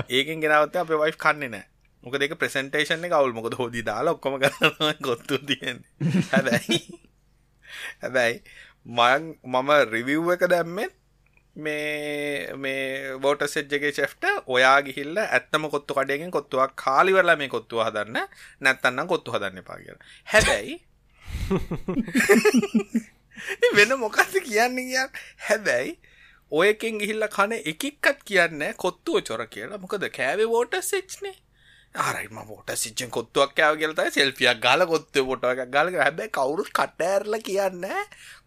ඒකෙන් ගෙනවත අප වයි් කන්නේ නෑ. මොක දෙක ප්‍රසන්ටේෂන කවුල් මොකද හෝදි දාලා ඔක්කොම කරන ගොත්තු තියෙන් හැබැයි හැබැයි මම රිවිව් එක දැම්මෙත් මේ මේ බෝට සෙජ්ජගේ චෙෆ්ට ඔයා ගිහිල්ල ඇත්තම කොත්තු කඩයගෙන් කොත්තුවක් කාලිවරලා මේ කොත්තුව හදන්න නැත්තන්නම් කොත්තු හදන්න එපා කියලා. හැබැයි වෙන මොකක්ද කියන්න කිය හැබැයි ඔයකින් ගිහිල්ල කන එකක්කත් කියන්න කොත්තුව චොර කියලා. මොකද කෑවේ වෝට සෙච්නේ ආරයිම ෝට සිච්චෙන් කොත්තුවක් කෑව කියලතයි සෙල්පියක් ගාල කොත්ව ොට එකක් ගල. හැබැයි කවුරුත් කටඇරල කියන්න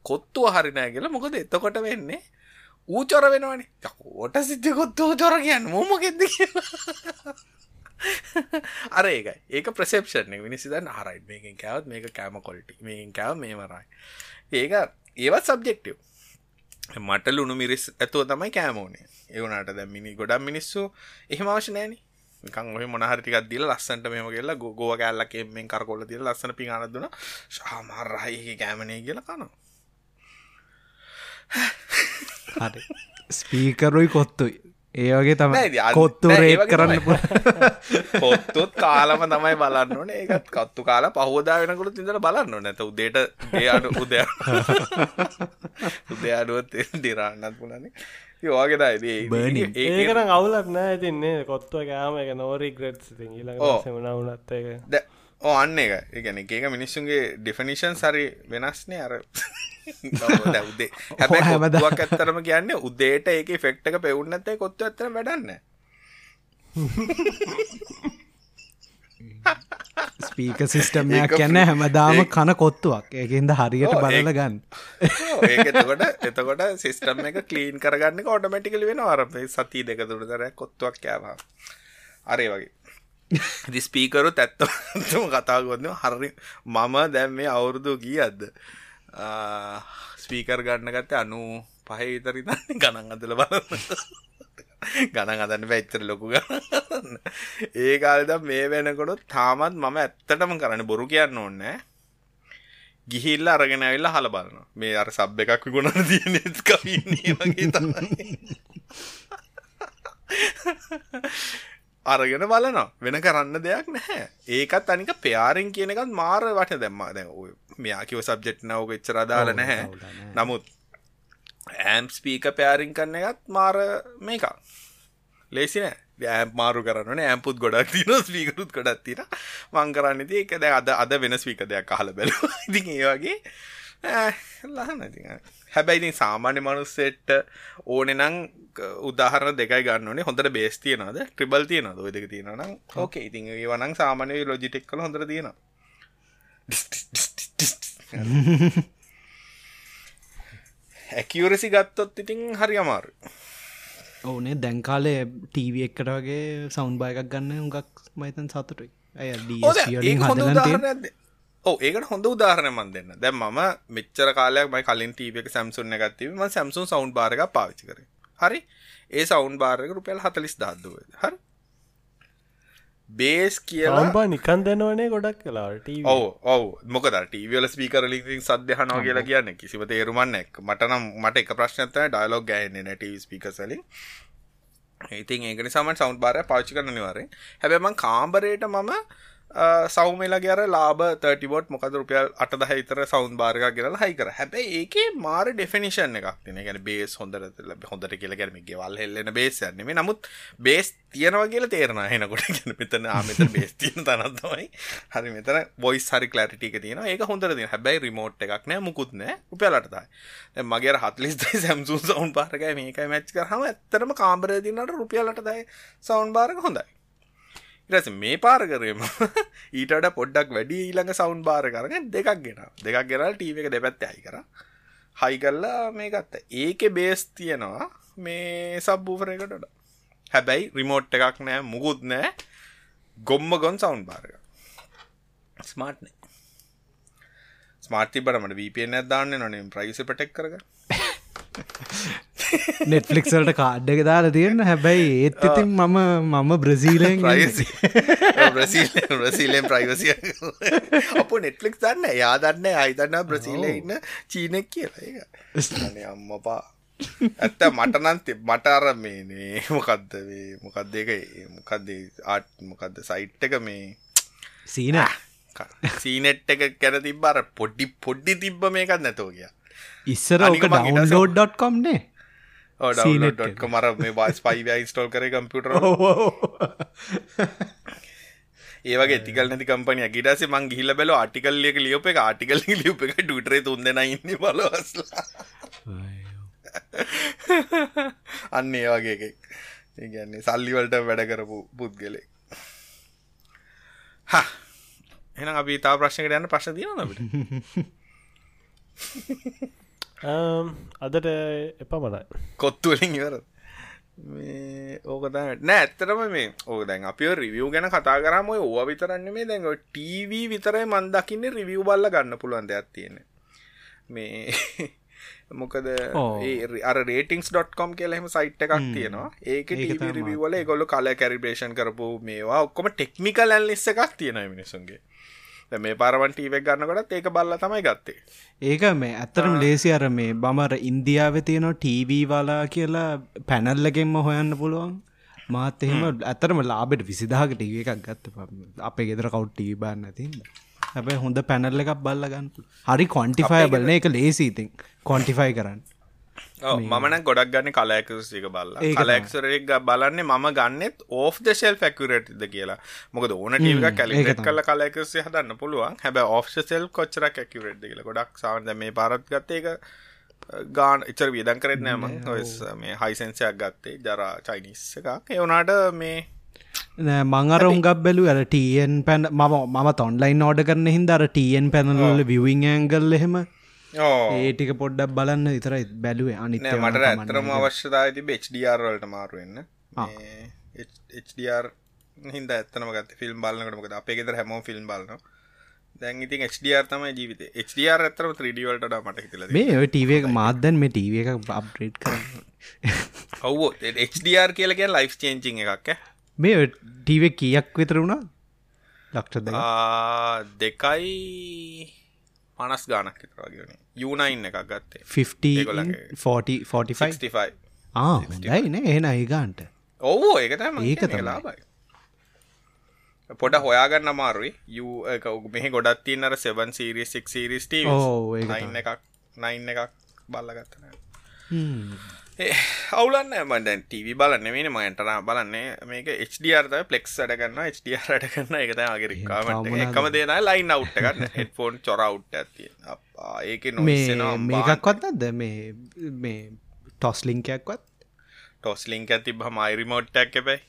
කොත්තුව හරිනෑ කියලා. මොකද එතකොට වෙන්නේ ඌ චොර වෙනවනේ කොට සිද්ධ කොත්තෝ චොර කියන්න මොමොකෙද අර ඒකයි. ඒක ප්‍රසෙප්ෂන් මිනිසිදන් හරයි මේකින් කෑවත් මේක කෑම කොල්ටි මේකින් කෑව මේ මරයි ඒක ඒවත් සබ්ජෙක්ටව් මට ලුණු මිරිස් ඇතුව තමයි කෑමෝනේ ඒවනට දැ මිනි ගොඩම් මිනිස්සු එහෙම අවශනෑන කං ඔහ මොනහරිටිකක් දිල ලස්සන්ට මෙම කියලා ගෝව කෑල්ලකෙන්ෙන් කරකොල දිල ලස්සන පිගානදුන ශාමාරහහි කෑමනය කියලා කනවා. හරි ස්පීකරුයි කොත්තුයි. ඒ වගේ තමයි. කොත්තු රේප් කරන්න කොත්තුත් කාලම තමයි බලන්න ඕන. ඒකත් කත්තු කාලා පහෝදා වෙනකුළු ඉඳල බලන්න නැත උදේට ඒයාට උදය උදේ අඩුවත් දිරන්නත් පුලනේ ඒවාගේ දයි ඒකන අවුලක් නෑ. තින්නේ කොත්තුව කෑම එක නෝරී ග්‍රට් ඊල සමනවුනත් එක ඕ අන්න එක එකන එක මිනිස්සුන්ගේ ඩිෆනිෂන් සරි වෙනස්නේ අර. උදේ. හැබැ හැමදක් ඇත්තරම කියන්න උදේට ඒක ෆෙක්ටක පෙවුන්නත්තේ කොත්තු ඇතර වැඩන්න ස්පීක සිිස්ටම්යක් කියන්න හැමදාම කන කොත්තුවක්. ඒකෙන්ද හරියට බලල ගන්න. ඒකට එතකොට සිිස්ටම් එක කලීන් කරගන්න ඔටමටිකල වෙන අරපේ සති දෙක තුළ දර කොත්තුවක් කෑවා අරේ වගේ දිස්පීකරුත් ඇත්තම කතාගොන්න හරි මම දැම් මේ අවුරුදු ගී අද්ද ස්පීකර් ගන්න ගත්තේ අනු පහ විතරි දන්නේ ගණන් අදල බලන්න. ගණන් අදන්න පැච්චර ලොකු ගන්න ඒ කාලද මේ වෙනකොට තාමත් මම ඇත්තටම කරන්න බොරු කියන්න ඕන්නෑ ගිහිල්ල අරගෙන ඇවිල්ලා හල බලන මේ අර සබ් එකක් විගුණන තියෙන කවින්නේ වගේ තමයි. අරගෙන බලනවා. වෙන කරන්න දෙයක් නැහැ. ඒකත් අනික පයාරෙන් කියන එකත් මාර වට දැම්මා. දැ මෙයාකිව සබ්ජෙට් නවක එච්චර අදාල නැහැ. නමුත් ඇම් ස්පීක පෑරිං කරන්න එකත් මාර මේකා ලේසිනෑ ඇම් මාරු කරන ඇම්පුත් ගොඩක් තින ස්පීකරුත් ගොඩත් තින මං කරන්න ති එක දැ අද අද වෙන ස්පීක දෙයක් අහල බැල ඉතින් ඒ ලහන හැබැයිති සාමාන්‍ය මනුස්සෙට්ට ඕනෙ නං උදාහරන දෙකයි ගන්නනේ හොඳට බේස් තියනද ට්‍රිබල් තියන ඔය දෙක තියෙනනම් ඕකේ ඉතින් වනං සාමානය ලොජිටෙක් කල හොඳර තියෙන ඇකිවරසි ගත්තොත් ඉතින් හරි අමාරු ඕනේ දැන්කාලේ ටීව එකට වගේ සෞන්් බයකක් ගන්න උගක් මයිතන් සතුටුයි. ඇ ඕ ඒකට හොඳ උදාහරණ මන් දෙන්න. දැම් මම මෙච්චර කාලයක් මයි කලින් ටීව එක සැම්සුන් එකත්තිවීම සැම්සුන් සෞන්් බාරක පාවිචි කර. හරි? ඒ සෞන්් බාරක රුපියල් හතලිස් දද්දුව හරි? බේස් කියලා නිකන් දෙනවනේ ගොඩක් කලාට ඔව ඔව. මොකද ටීවල ස්පීකර ලිින් සද්‍යහනෝ කියලා කියන්න කිසිම තේරුමන්නෙක් මටනම් මට එක ප්‍රශ්නත ඩයිලෝග් ගෑන්නේ නැටව ස්පිකසලින් ඉතින් ඒකනි සමන් සෞන්් බාරය පාචි කරන නිවාරේ හැබැමන් කාම්බරයට මම සෞමලගේ අර ලාබ 30බොට් මොකද රුපියල් අට දහිතර සෞන් බාරක කියලා හයිකර හැබැයි ඒක මාර ඩෙෆිනිෂන් එකක් තින ගැන බේස් හොඳට හොඳට කියල ගැරම ගෙවල් හෙල්ලෙන බේසයන්නම නමුත් බේස් තියෙනවා කියල තේරන හෙනකොට ගැන මෙතන ආමත බේස් තියන තනත්වයි හරි මෙතන බොයිස් හරි කලටික තියෙන ඒක හොඳර ති හැබැයි රිමෝට් එකක් නෑ මුකුත්නෑ උපියලටතයි මගේ හත්ලිස්තයි සැම්සුන් සවුන් පාරක මේකයි මැච් කරහම ඇත්තරම කාම්බරය දිනට රුපියලටදයි සවුන් බාරක හොඳයි. ඉරස මේ පාර කරේම ඊට පොඩ්ඩක් වැඩි ඊළඟ සෞන්් බාර කරන දෙකක් ගෙන. දෙකක් ගෙනල් ටීව එක දෙපැත්ත අයි කර. හයි කල්ලා මේ ගත්ත. ඒක බේස් තියෙනවා මේ සබ්බූෆරයකටට හැබැයි රිමෝට් එකක් නෑ මුකුත් නෑ. ගොම්ම ගොන් සෞන්් බාරක ස්මාර්ට්න ස්මාර්ති බරමට වීපෙන් ඇත්දාන්න නොනම් ප්‍රයිස පටෙක් කරග නෙට්ෆලික්සල්ට කාඩ්ඩ එක දාලා තියෙන හැබැයි ඒත් ඉතින් මම මම බ්‍රසීලයෙන් බ්‍රසිල් බ්‍රසිලෙන් ප්‍රයිවසිය අප නෙට්ලික් දන්න යා දන්න අයිතන්න බ්‍රසිීල ඉන්න චීනෙක් කියලා. එක අම්මපා. ඇත්ත මටනන් මට අර මේනේ මොකක්ද මොකක්ද එක මොකක්දේ ආට් මොකක්ද සයිට් එක මේ? සීන. සීනෙට් එක කැර තිබ්බර පොඩ්ඩි පොඩ්ඩි තිබ්බ මේකත් නැතෝ කිය ඉස්සර ඕක ඩවන්ලෝඩ්.කොම්නේ ඩ මර මේ බස් පයිව ස්ටෝල් කර කම්පියුටර ඒවගේ තිකල් නැති කම්පනය ගිටස මං ගිහිල බැල ආටිකල්ලියක ලියප එක ආටිකල් ලියප එක ටුටරේ තුන්දෙන ඉන්න බලවස්ලා අන්න ඒ වගේ එකෙක්. ඒගැන්නේ සල්ලිවලට වැඩ කරපු පුද්ගලෙක්. හ එන අපි තා ප්‍රශ්නකට යන්න ප්‍රශ්න තියන අපට අදට එපමණයි කොත්තුවලින් ඉවර ඕකත නෑ ඇත්තරම මේ ඕක දැන් අපිය රිවියව් ගැන කතා කරම ඔය ඕ විතරන්න මේ දැන් ටීවී විතරයි මන්දකින්න රිවියව් බල්ල ගන්න පුළුවන් දෙයක් තියෙන මේ මොකද අර රේටිංස්.කොම් කියලෙම සයිට් එකක් තියෙනවා. ඒක රිවල ගොල්ල කල කැරිබේෂන් කරපු මේවා ඔක්කොම ටෙක්නිකල් ඇල්ලිස්ස එකක් තියෙන මිනිසුන්ගේ මේ පරවන්ටීවක් ගන්නකොටත් ඒක බල්ල තමයි ගත්තේ. ඒක මේ ඇත්තරම් ලේසි අර මේ බමර ඉන්දියාව තියෙනවා ටීවී වාලා කියලා පැනල්ලගෙන්ම හොයන්න පුළුවන්. මාත් එහෙම ඇතරම ලාබෙට විසිදාහක ටීව එකක් ගත්ත අපේ ගෙදර කවුට්ටී බන්න තින්න හැබැයි හොඳ පැනල්ල එකක් බල්ලගන්න හරි කොන්ටිෆය බලන එක ලේසිීතින් කොන්ටිෆයි කරන්න මන ගොඩක් ගන්න කලෑකසික බල්ල. කලක්සරක් බලන්න මම ගන්නෙත් ඕෆ් ශෙල් ෆැකුරටද කියලා. මොකද ඕන ටීක කැලිට කල කලයකසේ හදන්න පුළුවන්. හැබ ඔෆ් සෙල් කොච්චර කැකිවරට් කියල ගොඩක් සාවද මේ පරත් ගත්තේ එක ගාන එචර වියදන් කරෙත් නෑම මේ. හයිසන්සයක් ගත්තේ ජරා චයිනිස්ස එකක්. එවනාට මේ මං අර උංගක් බැලු ඇර ටන් පැන මම මම තොන්ලයින් ඕඩ කරන හිද අර ටන් පැනලල විවිං ඇංගල් එහෙම ඒටික පොඩ්ඩක් බලන්න විතරයි බැලුවේ අනිත් මට ඇතරම අවශ්‍යතා ඇති බ්ඩර් වලට මාරුවෙන්න HDR හිද ඇත්තනම ගත් ෆිල්ම් බලන්නකටමක අපේ ගෙතර හැමෝ ෆිල්ම් බලන දැන් ඉතින් HDR තමයි ජීවිත. HDR ඇතරම 3ඩවලට මට හිතල මේ ටීව එක මාදන් මේ ටීව එක අප්‍රේට් කර ඔවෝ HDR කියලගේ ලයිෆ් චේන්චිං එකක් මේ ටීව කියක් විතර වුණා? ලක්ෂ දෙකයි පනස් ගානක් විතරවාගෙන යුනයින් එකක් ගත්තේ. 50 ආයින එන ඒගාන්ට ඔවෝ ඒකතම ඒක ලාබයි පොඩ හොයාගන්න මාරුයි යක මෙහ ගොඩත් තින්නර 7 සිරිසික් සිරිස්ට එකක් නයින්න එකක් බල්ලගත්තන අවුලන්න මට ටව බලන්න මේ මයන්ටන බලන්නේ. මේක HDRත පලෙක් අඩගන්න HDR අට කරන්න එකත අගරිකාමට එකම දේන ලයින් අවට් ගන්න හෙටෆෝන් චොරවට් ඇති ඒක මේකක්වත් අද මේ මේ ටොස්ලිංකයක්වත් ටොස්ලිංක ඇති බ මයිරිමෝට්ටක් එබයි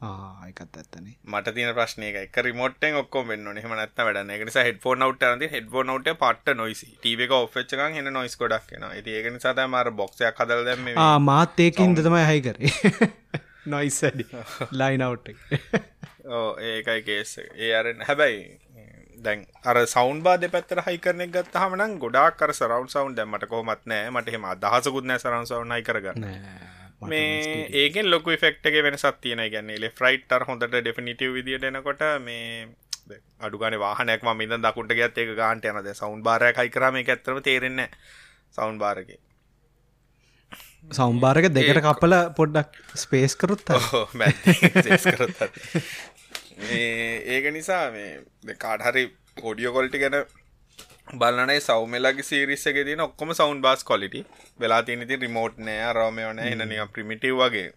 ආයකත් ඇත්තනේ. මට තින ප්‍රශ්නය එක රිමෝට්ෙන් ඔක්කොම වෙන්න හෙම නැත්ත වැඩ එක නිසා හෙඩ්ෆෝන් නවට් ද හෙඩ්ෆෝන් නවට පට නොයිසි ටීවක ඔෆච්චක හෙන නොයිස් කොඩක් න ඒක නිසා මර බොක්ෂයක් හදල් දැම මාත් ඒකින්ද තමයි හයි කරේ. නොයිස් ලයිනවට් ඕ ඒකයි කේස ඒ අරෙන් හැබැයි දැන් අර සෞන් බා දෙපැත්තර හයි කරනෙක් ගත් හමන ගොඩක් කර සරවන්් සවන්් දැමට කොමත් නෑ. මට හෙම අදහසකුත් නෑ සරන් සවන්නයි කරගන්න මේ ඒකෙන් ලොක ෆෙක්ට එක වෙන සත්තියන ගැන්නේ ලෙ ෆ්‍රයිට්ටර් හොඳට ඩෙෆිනිටව විදිට එනකොට මේ අඩුගන වාහනයක් ම ඉද දකුට ගත් එක ගාන්ට යනද සෞන් බාරය කයි කරම එක ඇතරම තේරෙන්න සෞන් බාරක සෞම්බාරක දෙකට කපල පොඩ්ඩක් ස්පේස් කරුත් කරත් ඒක නිසා මේ කාඩහරි පොඩියෝ කොල්ටි ගැන බලනේ සෞමලගේ සිරිස්සක තින ඔක්කොම සෞන් බාස් කොලිටි වෙලා තිනති රිමෝට් නෑ රෝමයෝන එන නිය ප්‍රමිටව් වගේ.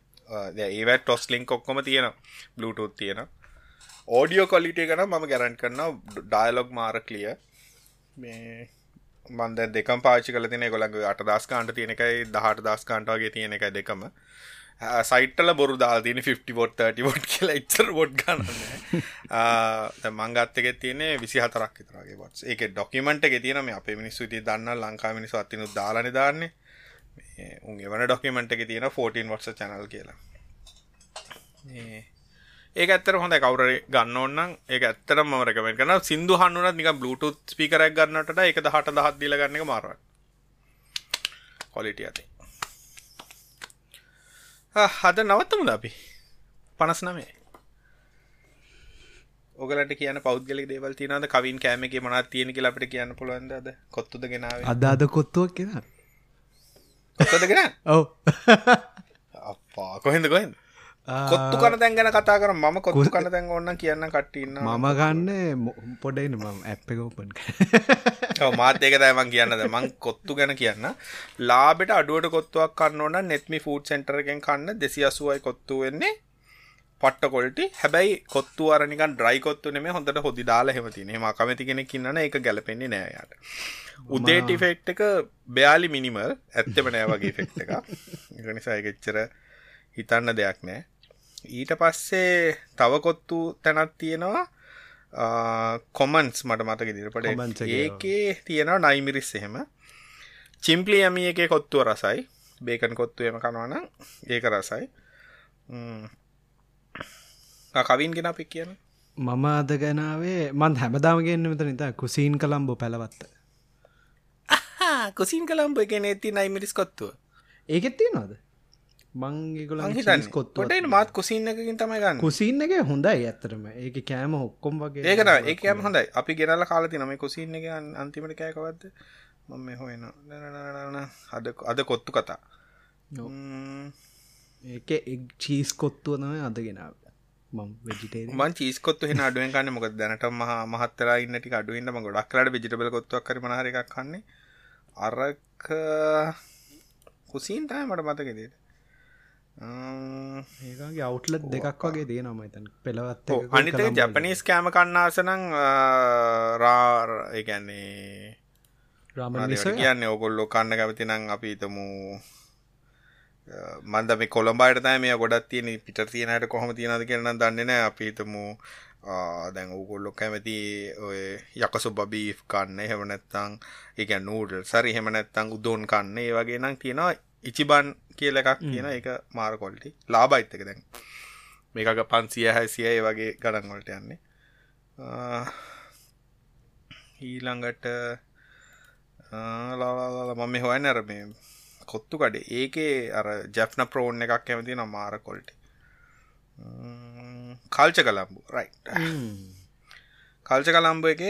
ඒවත් ටොස් ලින්ක් ඔක්කොම තියෙන බ්ලුටූත් තියෙන ඕඩියෝ කොලිටිය කන මම ගැරන්් කරන්න ඩයිලොග් මාර කලිය මේ මන්ද දෙකම් පාචි කල තින ගොළඟ අට දස්කාන්ට තියෙන එකයි දහට දස්කාන්ටගේ තියෙන එක දෙකම සයිටල බොරු දාතින 50 ොට් 30 ොට් කියලා ඉච්චර බොඩ් ගන්න මංගත්තක තියන විසි හතරක් විතරගේ වත් ඒක ඩොකිමට එක තියන මේ අපේ මිනිස්සු ති දන්න ලංකා මිනිසු අත්තිනු දාලන දාන්නේ. උන් එවන ඩොකිමට එක තියෙන 14 වටස චැනල් කියලා. ඒ ඇත්තර හොඳ කවර ගන්න ඔන්න ඒ ඇත්තර මරකමෙන් කන සිින්දු හන්නුනත් නික බ්ලුටුත් පිකරක් ගන්නට එක දහට දහත් දිල ගන්න මාර කොලිටිය ඇති. හද නවත්තමුද අපි? පනස් නමේ ඔගලට කියන පෞද්ගලි දේවල් තිනද කවින් කෑමක මනත් තියෙනක අපට කියන්න පුළුවන්ද? අද කොත්තුද ගෙනාව? අද අද කොත්තුවක් කියෙන කොත්තදගෙන ඔව. අපා කොහෙද කොහෙද කොත්තු කන දැන් ගැන කතා කර ම කොත්තු කන දැන් ඔන්න කියන්න කට්ටන්න මම ගන්න පොඩයින මම ඇප් එක ඕපන් මාතයක දෑමන් කියන්නද? මං කොත්තු ගැන කියන්න. ලාබෙට අඩුවට කොත්තුවක් කන්න ඕන නෙත්මි ෆූඩ් සෙන්ටරගෙන් කන්න. දෙසි අසුවයි කොත්තු වෙන්නේ. පට්ට කොල්ටි. හැබැයි කොත්තු අරනිකන් ඩ්‍රයි කොත්තු නෙම හොඳට හොදි දාලා හෙමතින ම කමති කෙනෙ කින්නන එක ගැලපෙන්නේ නෑයට උදේටි ෆෙක්් එක බයාලි මිනිමල්. ඇත්තම නෑ වගේ ෆෙක්් එක ගනිසා එකච්චර හිතන්න දෙයක් නෑ. ඊට පස්සේ තවකොත්තු තැනත් තියෙනවා. කොමන්ස් මට මතක දිරපට ඒකේ තියෙනවා නයිමිරිස් එහෙම. චිම්පලි යමි එක කොත්තුව රසයි. බේකන් කොත්තුවම කනවන ඒක රසයි. කවින් ගෙන අපි කියන මම අද ගැනාවේ මන් හැමදාමගෙන්න්න මෙත නිත කුසීන් කළම්බෝ පැළවත්ත කුසින් කළම්බ එක නේති නයිමිරිස් කොත්තුව. ඒකෙත් තියෙනවාද මංගේගොල කොටට මාත් කුසින්න එකකින් තමයි ගන්න. කුසින්න එක හොඳයි ඇත්තරම ඒක කෑම ඔක්කොම් වගේ ඒකන ඒකම හොඳයි. අපි ගෙනල කාලති නම කුසින්න එක අන්තිමට කෑකවත්ද මම හොයන අද අද කොත්තු කතා. ඒක එක් චීස් කොත්තුව නම අද ගෙනාව. මන් චීස්කොත්තු හෙන අඩුවෙන් කන්න මොක දැනට මහ මහත්තර ඉන්නටි අඩුවන්න ම ගොඩක් කරට විජිටබල කොත්තුවක් කර මහර එකක් කන්නේ. අරක කුසින් තයි මට මතකෙදේට ඒගේ අවුට්ලත් දෙකක් වගේ දේ නම තන් පෙළවත් අනිත ජපනිස් කෑම කන්නාසනං රාඒගැන්නේ කියන්න ඔගොල්ලො කන්න කැමති නං අපි තමු මන්ද මේ කොළඹට තෑ මේ ගොඩත් තියෙන පිට තියනට කොහොම තියෙනද කරන දන්නන අපිතමු දැන් උගොල්ලො කැමති ඔය යකසු බබී කන්න. හෙමනැත්තං එක නූඩල් සරි හෙමනැත්තං උදෝන් කන්න. වගේ නම් තියෙනවා ඉචිබන් කියල එකක් කියන එක මාර කොල්ටි ලාබයිත්තක දැන්. මේක පන්සිය හැසිය වගේ ගඩන්වලට යන්නේ. ඊළඟට මම හොය නැර මේ කොත්තු කඩේ. ඒකේ අර ජැෆ්න ප්‍රෝන් එකක් කැමති නම් මාර කොල්ටි කල්ච කලම්බු. රයි් කල්ච කලම්බ එක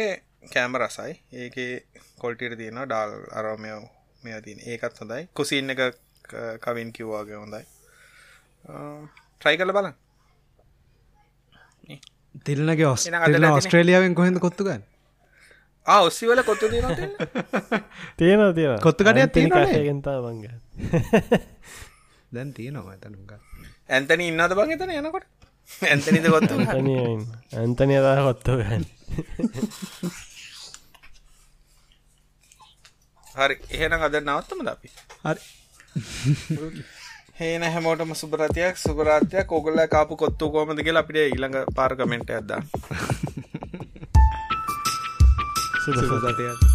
කෑම රසයි. ඒකේ කොල්ටිට තියෙන ඩාල්. අරමය මෙ තින ඒකත් හොඳයි. කුසින්න එක කවින් කිව්වාගේ හොඳයි. ට්‍රයි කල බලන්න. තිල්නගේ ඔස් ඔස්ට්‍රේලියාවෙන් කොහෙද කොත්තුගන්න ඔස්සිවල කොත්තු තියෙන තියෙන කොත්තුකට තියෙන ගෙන්තා බංග දැන් තියෙනවා ඇතනුග ඇන්තන ඉන්නද බං එතන යනකොට? ඇන්තනිද කොත්තු ඇන්තනය දා කොත්තු ගන්න හරි. එහෙන අද නවත්තම අපි? හරි. හේන හැමෝටම සුබරතියක් සුබරාත්යක් ඔගොල්ල කාපු කොත්තු කෝමද කියලා අපිට ඊළඟ පාර කමෙන්ට් ඇද්දා සුබ සුබතයක්